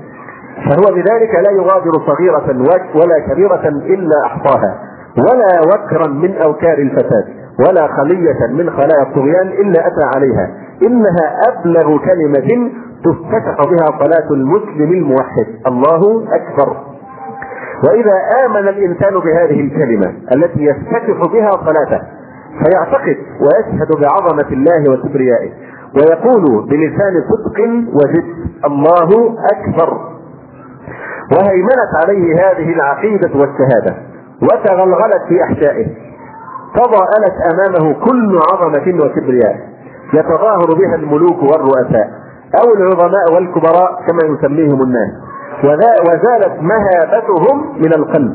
فهو بذلك لا يغادر صغيرة ولا كبيرة إلا أحصاها ولا وكرا من أوكار الفساد ولا خلية من خلايا الطغيان إلا أتى عليها. إنها أبلغ كلمة تفتتح بها صلاة المسلم الموحد. الله أكبر. وإذا آمن الإنسان بهذه الكلمة التي يفتتح بها صلاته فيعتقد ويشهد بعظمة الله وكبريائه ويقول بلسان صدق وجد الله أكبر وهيمنت عليه هذه العقيدة والشهادة وتغلغلت في أحشائه تضاءلت أمامه كل عظمة وكبرياء يتظاهر بها الملوك والرؤساء أو العظماء والكبراء كما يسميهم الناس. وزالت مهابتهم من القلب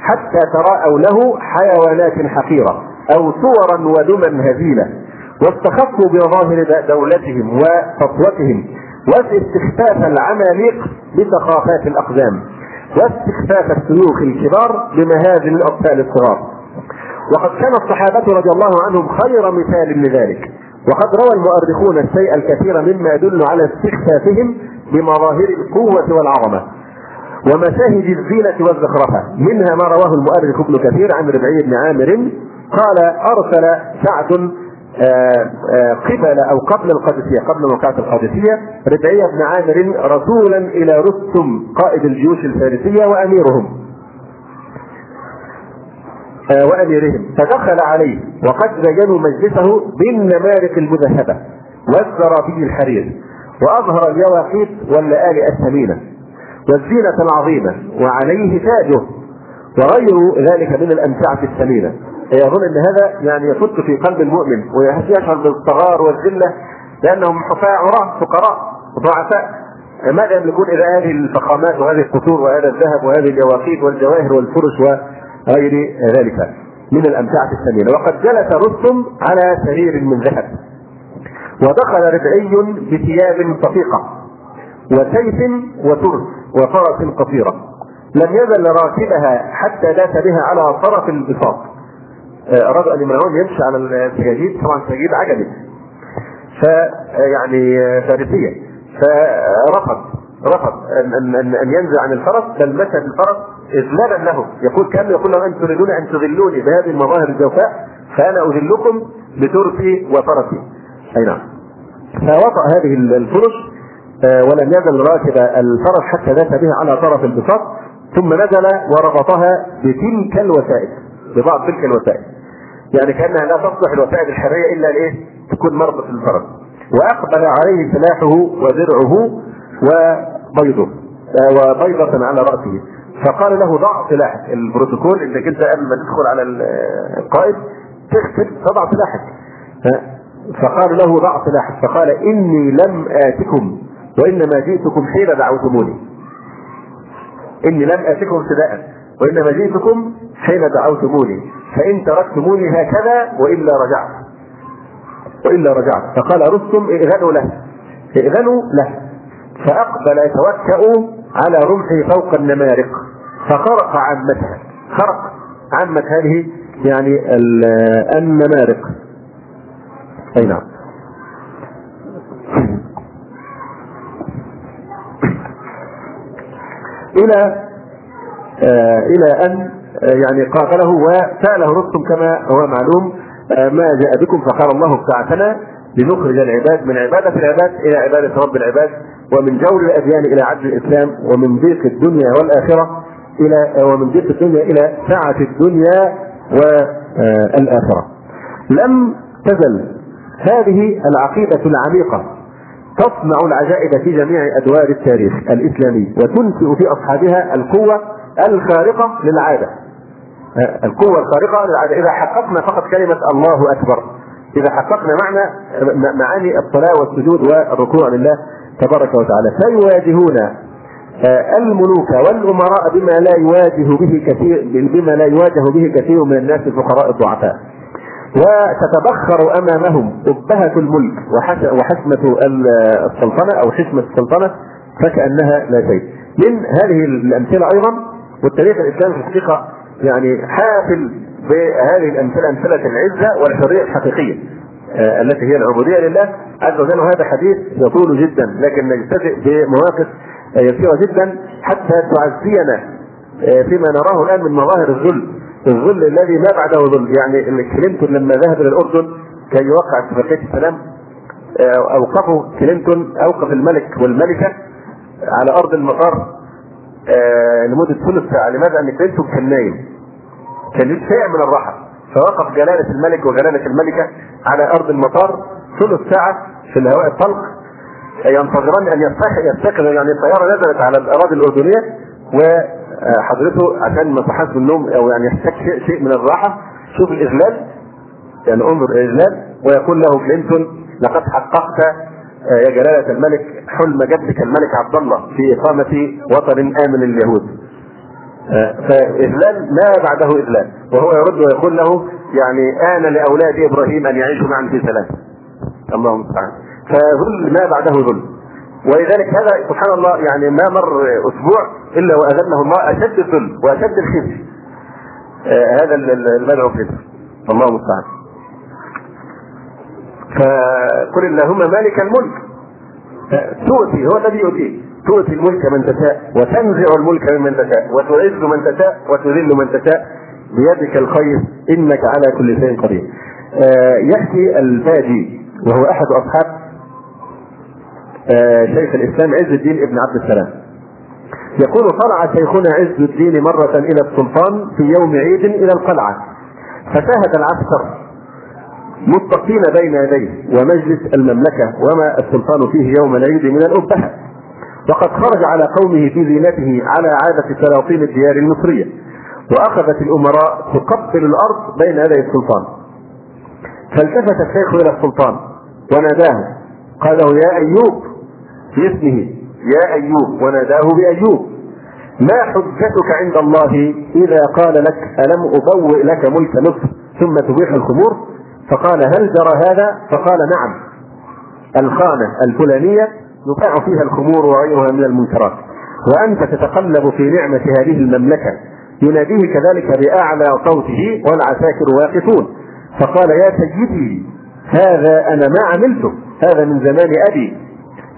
حتى تراءوا له حيوانات حقيرة أو صورا ودما هزيلة واستخفوا بمظاهر دولتهم وسطوتهم واستخفاف العماليق بسخافات الأقدام واستخفاف الشيوخ الكبار بمهازل الأطفال الصغار. وقد كان الصحابة رضي الله عنهم خير مثال لذلك وقد روى المؤرخون الشيء الكثير مما يدل على استخفافهم بمظاهر القوة والعظمة ومشاهد الزينة والزخرفة. منها ما رواه المؤرخ ابن كثير عن ربعي بن عامر قال أرسل سعد آه، آه، قبل أو قبل القادسية قبل موقعة القادسية ربعي بن عامر رسولا إلى رستم قائد الجيوش الفارسية وأميرهم. آه، وأميرهم. فدخل عليه وقد زينوا مجلسه بالنمارق المذهبة والزرابي الحرير. وأظهر اليواقيت واللآلئ الثمينه والزينة العظيمة وعليه تاجه وغير ذلك من الأمتعة الثمينه يظن إن هذا يعني يفت في قلب المؤمن ويشعر بالصغار والذلة لأنهم حفاة عراة فقراء ضعفاء. ماذا يملكون اذا هذه الفخامات وهذه القصور وهذا الذهب وهذه اليواقيت والجواهر والفرش وغير ذلك من الأمتعة الثمينه وقد جلس رستم على سرير من ذهب. ودخل ربعي بثياب صفيقه وسيف وترس وفرس قصيرة. لم يزل راكبها حتى داس بها على طرف البساط. أراد أن يمنعون يمشي على السجاجيد. طبعا السجاجيد عجلت فيعني فارسية. فرفض رفض أن أن أن, ينزل عن الفرس. بل مشى بالفرس اذلالا له. يقول كانه يقول لهم ان تريدون أن تذلوني بهذه المظاهر الجوفاء فأنا أذلكم بترسي وفرسي. أي نعم. فوطأ هذه الفرش ولم يزل راكب الفرس حتى داس بها على طرف البساط ثم نزل وربطها بتلك الوسائل ببعض تلك الوسائل. يعني كانها لا تصلح الوسائد الحرية إلا لايه؟ تكون مربط الفرس. وأقبل عليه سلاحه ودرعه وبيضه آه، وبيضة على رأسه. فقال له ضع سلاحك. البروتوكول إنك أنت قبل ما تدخل على القائد تغسل تضع سلاحك. فقال له ضع سلاحك. فقال إني لم آتكم وإنما جئتكم حين دعوتموني. إني لم آتكم ابتداء وإنما جئتكم حين دعوتموني. فإن تركتموني هكذا وإلا رجعت. وإلا رجعت. فقال رستم ائذنوا له. ائذنوا له. فأقبل يتوكأ على رمحه فوق النمارق. فخرق عامتها. خرق عامة هذه يعني النمارق. أي نعم إلى آه، إلى أن آه، يعني قاتله وسأله رستم كما هو معلوم آه، ما جاء بكم فقال الله ابتعثنا لنخرج العباد من عبادة العباد إلى عبادة رب العباد ومن جور الأديان إلى عدل الإسلام ومن ضيق الدنيا والآخرة إلى ومن ضيق الدنيا إلى سعة الدنيا والآخرة. لم تزل هذه العقيدة العميقة. تصنع العجائب في جميع أدوار التاريخ الإسلامي وتنشئ في أصحابها القوة الخارقة للعادة. القوة الخارقة للعادة. إذا حققنا فقط كلمة الله أكبر إذا حققنا معنى معاني الصلاة والسجود والركوع لله تبارك وتعالى فيواجهون آه، الملوك والأمراء بما لا يواجه به كثير بما لا يواجه به كثير من الناس الفقراء الضعفاء. وتتبخر أمامهم إبهة الملك وحسمة السلطنة أو حسمة السلطنة فكأنها لا شيء. من هذه الأمثلة أيضا والتاريخ الإسلامي في الحقيقة يعني حافل بهذه الأمثلة أمثلة العزة والحرية الحقيقية آه التي هي العبودية لله. عز وجل وهذا حديث يطول جدا لكن نجتزئ بمواقف آه يسيرة جدا حتى تعزينا آه فيما نراه الآن من مظاهر الذل. الظل الذي ما بعده ظل. يعني كلينتون لما ذهب إلى الأردن كي يوقع اتفاقيه السلام آه، اوقفوا كلينتون أوقف الملك والملكة على أرض المطار آه، لمدة ثلث ساعة. لماذا؟ ان كلينتون كان نايم. كان شيء من الراحة. فوقف جلالة الملك وجلالة الملكة على أرض المطار ثلث ساعة في الهواء الطلق. ينتظران أن يستيقظ يعني الطيارة نزلت على الأراضي الأردنية وحضرته عشان ما صحاش من النوم أو يعني يحتاج شيء, من الراحة. شوف الإذلال. يعني انظر الإذلال ويقول له كلينتون لقد حققت آه، يا جلالة الملك حلم جدك الملك عبد الله في إقامة وطن آمن لليهود آه، فإذلال ما بعده إذلال؟ وهو يرد ويقول له يعني آن لأولاد إبراهيم أن يعيشوا معا في سلام. الله المستعان فظل ما بعده ظل ولذلك هذا سبحان الله يعني ما مر أسبوع إلا وأذله الله أشد الظل وأشد الخزي آه هذا المدعو فيه الله المستعان. فقل اللهم مالك الملك. تؤتي هو الذي يؤتيه تؤتي الملك من تشاء وتنزع الملك ممن تشاء وتعز من تشاء وتذل من تشاء. بيدك الخير إنك على كل شيء قدير. آه يحكي الباجي وهو أحد أصحاب آه شيخ الإسلام عز الدين ابن عبد السلام. يقول طلع شيخنا عز الدين مرة إلى السلطان في يوم عيد إلى القلعة فشاهد العسكر متقين بين يديه ومجلس المملكة وما السلطان فيه يوم العيد من الأبهة وقد خرج على قومه في زينته على عادة سلاطين الديار المصرية وأخذت الأمراء تقبل الأرض بين يدي السلطان فالتفت الشيخ إلى السلطان وناداه قال يا أيوب باسمه يا أيوب وناداه بأيوب. ما حجتك عند الله إذا قال لك ألم أبوئ لك ملك مصر ثم تبيح الخمور؟ فقال هل جرى هذا؟ فقال نعم. الخانة الفلانية يباع فيها الخمور وغيرها من المنكرات. وأنت تتقلب في نعمة هذه المملكة. يناديه كذلك بأعلى صوته والعساكر واقفون. فقال يا سيدي هذا أنا ما عملته. هذا من زمان أبي.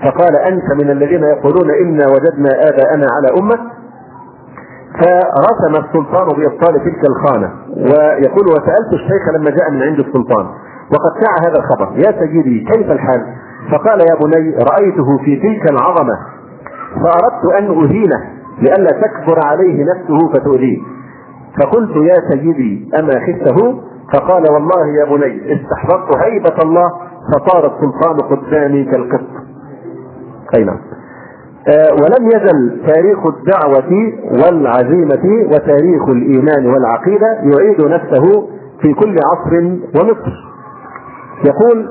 فقال أنت من الذين يقولون إنا وجدنا آباءنا على أمة فرسم السلطان بإبطال تلك الخانة ويقول وسألت الشيخ لما جاء من عند السلطان وقد شاع هذا الخبر يا سيدي كيف الحال؟ فقال يا بني رأيته في تلك العظمة فأردت أن أهينه لئلا تكبر عليه نفسه فتؤذيه فقلت يا سيدي أما خفته؟ فقال والله يا بني استحضرت هيبة الله فصار السلطان قدامي كالقط أي نعم. آه ولم يزل تاريخ الدعوة والعزيمة وتاريخ الإيمان والعقيدة يعيد نفسه في كل عصر ومصر. يقول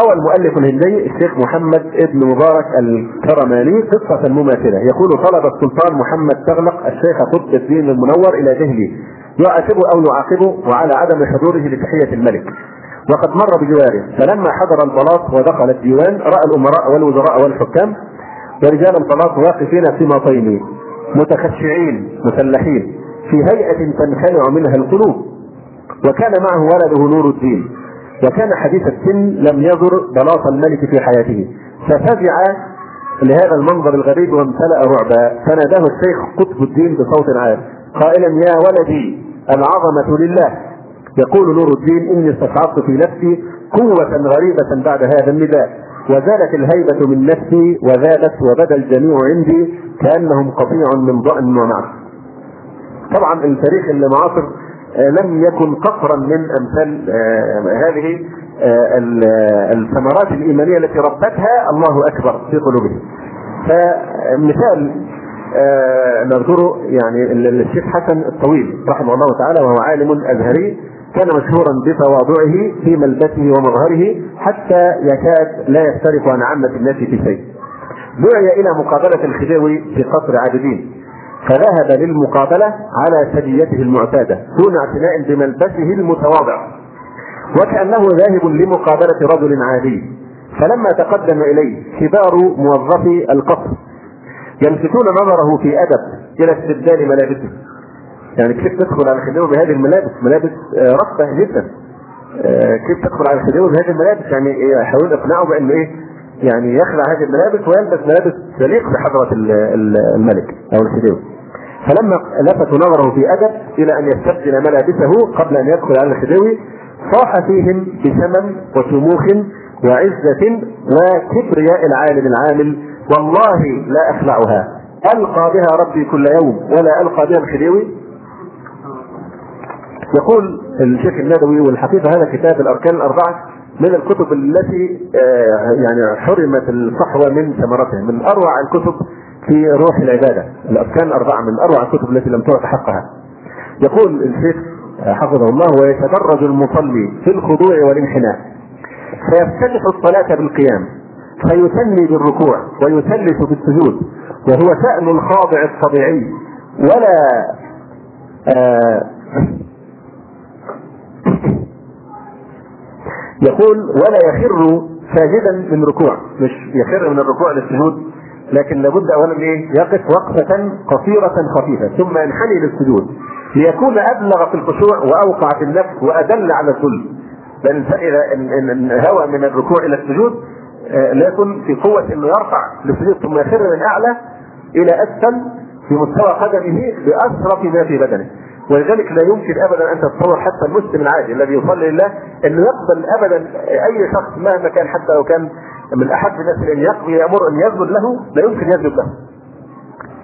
روى المؤلف الهندي الشيخ محمد ابن مبارك الكرماني قصة مماثلة. يقول طلب السلطان محمد تغلق الشيخ قطب الدين المنور إلى دهلي يعاتبه أو يعاقبه وعلى عدم حضوره لتحية الملك. وقد مر بجواره. فلما حضر البلاط ودخل الديوان رأى الأمراء والوزراء والحكام ورجال البلاط واقفين في ماطين متخشعين مسلحين في هيئة تنخلع منها القلوب. وكان معه ولده نور الدين. وكان حديث السن لم يزر بلاط الملك في حياته. ففزع لهذا المنظر الغريب وامتلأ رعبا. فناداه الشيخ قطب الدين بصوت عال. قائلا يا ولدي العظمة لله. يقول نور الدين إني استشعرت في نفسي قوة غريبة بعد هذا النداء. وزالت الهيبة من نفسي وزالت وبدا الجميع عندي كأنهم قطيع من ضأن ومعز طبعا التاريخ المعاصر آه، لم يكن قصرا من أمثال آه، هذه آه، الثمرات الإيمانية التي ربتها الله أكبر في قلوبهم. فمثال نذكره يعني الشيخ حسن الطويل رحمه الله تعالى وهو عالم أزهري. كان مشهورا بتواضعه في ملبسه ومظهره حتى يكاد لا يفترق عن عامة الناس في شيء. دعي إلى مقابلة الخديوي في قصر عابدين فذهب للمقابلة على سجيته المعتادة دون اعتناء بملبسه المتواضع. وكأنه ذاهب لمقابلة رجل عادي. فلما تقدم إليه كبار موظفي القصر يلفتون نظره في أدب إلى استبدال ملابسه. يعني كيف تدخل على الخديوي بهذه الملابس؟ ملابس آه، رفة جدا. آه، كيف تدخل على الخديوي بهذه الملابس؟ يعني يحاولون إقناعه بأنه إيه يعني يخلع هذه الملابس ويلبس ملابس تليق بحضرة الملك أو الخديوي فلما لفتوا نظره في أدب إلى أن يستبدل ملابسه قبل أن يدخل على الخديوي صاح فيهم بثمن وشموخ وعزة وكبرياء العالم العامل. والله لا أخلعها. ألقى بها ربي كل يوم ولا ألقى بها الخديوي يقول الشيخ الندوي والحقيقة هذا كتاب الأركان الأربعة من الكتب التي آه، يعني حرمت الصحوة من ثمرتها من أروع الكتب في روح العبادة. الأركان الأربعة من أروع الكتب التي لم تعط حقها. يقول الشيخ حفظه الله ويتدرج المصلي في الخضوع والانحناء. فيفتتح الصلاة بالقيام فيثني بالركوع ويثلث بالسجود وهو شأن الخاضع الطبيعي. ولا آه يقول ولا يخر ساجدا من ركوع. مش يخر من الركوع للسجود لكن لابد اولا إيه؟ يقف وقفة قصيرة خفيفة ثم ينحني للسجود. ليكون أبلغ في الخشوع وأوقع في النفس وأدل على الذل لأن اذا هوى من الركوع إلى السجود آه، لا يكون في قوة إنه يرفع للسجود ثم يخر من أعلى إلى أسفل في مستوى قدمه باسرف ما في بدنه. ولذلك لا يمكن ابدا أن تتصور حتى المسلم العادي الذي يصلي لله انه يقبل ابدا أي شخص مهما كان حتى لو كان من احب الناس أن يقضي يامر أن يسجد له لا يمكن يسجد له.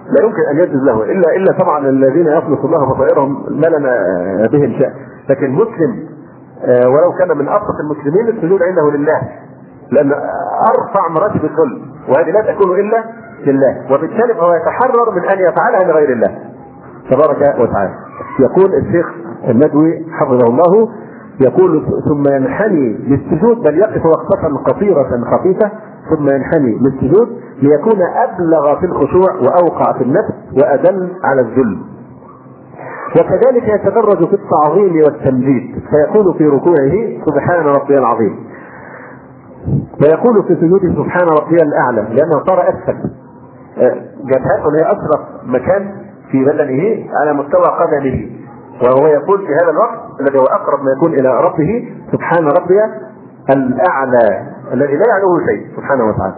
لا يمكن أن يسجد له إلا إلا طبعا الذين يخلص الله بصائرهم ما لنا بهم شأن. لكن مسلم آه، ولو كان من ابسط المسلمين السجود عنده لله. لأن أرفع مراتب الذل وهذه لا تكون إلا لله. وبالتالي فهو يتحرر من أن يفعلها لغير الله. تبارك وتعالى. يقول الشيخ الندوي حفظه الله يقول ثم ينحني للسجود بل يقف وقفة قصيرة خفيفة ثم ينحني للسجود ليكون أبلغ في الخشوع وأوقع في النفس وأدل على الذل. وكذلك يتدرج في التعظيم والتمجيد فيقول في ركوعه سبحان ربي العظيم. ويقول في سجوده سبحان ربي الأعلى لأنه صار أسفل. جبهته هي أشرف مكان في بدنه على مستوى قدمه. وهو يقول في هذا الوقت الذي هو أقرب ما يكون إلى ربه سبحان ربي الأعلى الذي لا يعلوه شيء سبحانه وتعالى.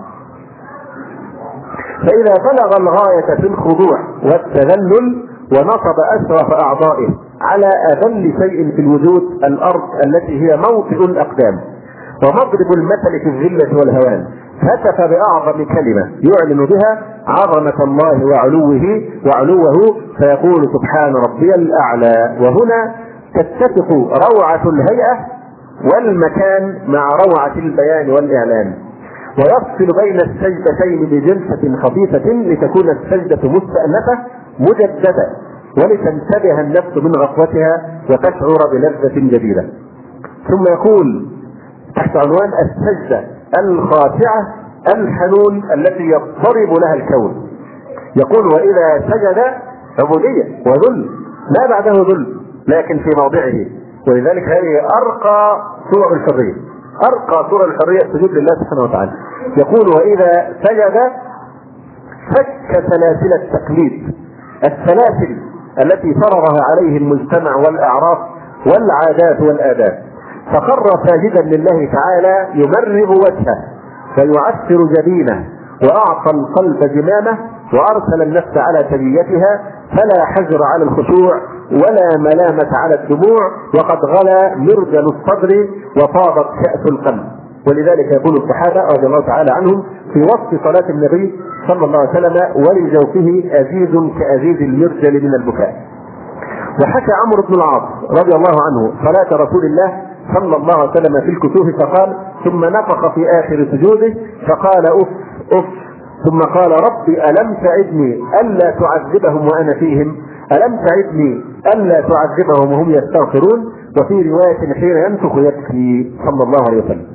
فإذا بلغ الغاية في الخضوع والتذلل ونصب اشرف أعضائه على أذل شيء في الوجود الأرض التي هي موطئ الأقدام. ومضرب المثل في الذلة والهوان. هتف بأعظم كلمة يعلن بها عظمة الله وعلوه وعلوه فيقول سبحان ربي الأعلى. وهنا تتفق روعة الهيئة والمكان مع روعة البيان والإعلان. ويفصل بين السجدتين بجلسه خفيفة لتكون السجدة مستأنفة مجددة ولتنتبه النفس من غفوتها وتشعر بلذة جديدة. ثم يقول تحت عنوان السجدة الخاشعة الحنون التي يضطرب لها الكون. يقول وإذا سجد عبودية وذل. ما بعده ذل لكن في موضعه. ولذلك هذه أرقى صور الحرية. أرقى صور الحرية السجود لله سبحانه وتعالى. يقول وإذا سجد فك سلاسل التقليد. السلاسل التي فرضها عليه المجتمع والأعراف والعادات والآداب. فخر ساجدا لله تعالى يمرغ وجهه فيعسر جبينه وأعطى القلب زمامه وأرسل النفس على تبيتها فلا حجر على الخشوع ولا ملامة على الدموع وقد غلا مرجل الصدر وفاضت كأس القلب ولذلك يقول الصحابة رضي الله تعالى عنهم في وصف صلاة النبي صلى الله عليه وسلم ولجوفه أزيز كأزيز المرجل من البكاء. وحكى عمرو بن العاص رضي الله عنه صلاة رسول الله صلى الله عليه وسلم في الكسوف فقال ثم نفخ في آخر سجوده فقال أف أف. ثم قال ربي ألم تعدني ألا تعذبهم وأنا فيهم؟ ألم تعدني ألا تعذبهم وهم يستغفرون؟ وفي رواية حين ينفخ يبكي صلى الله عليه وسلم.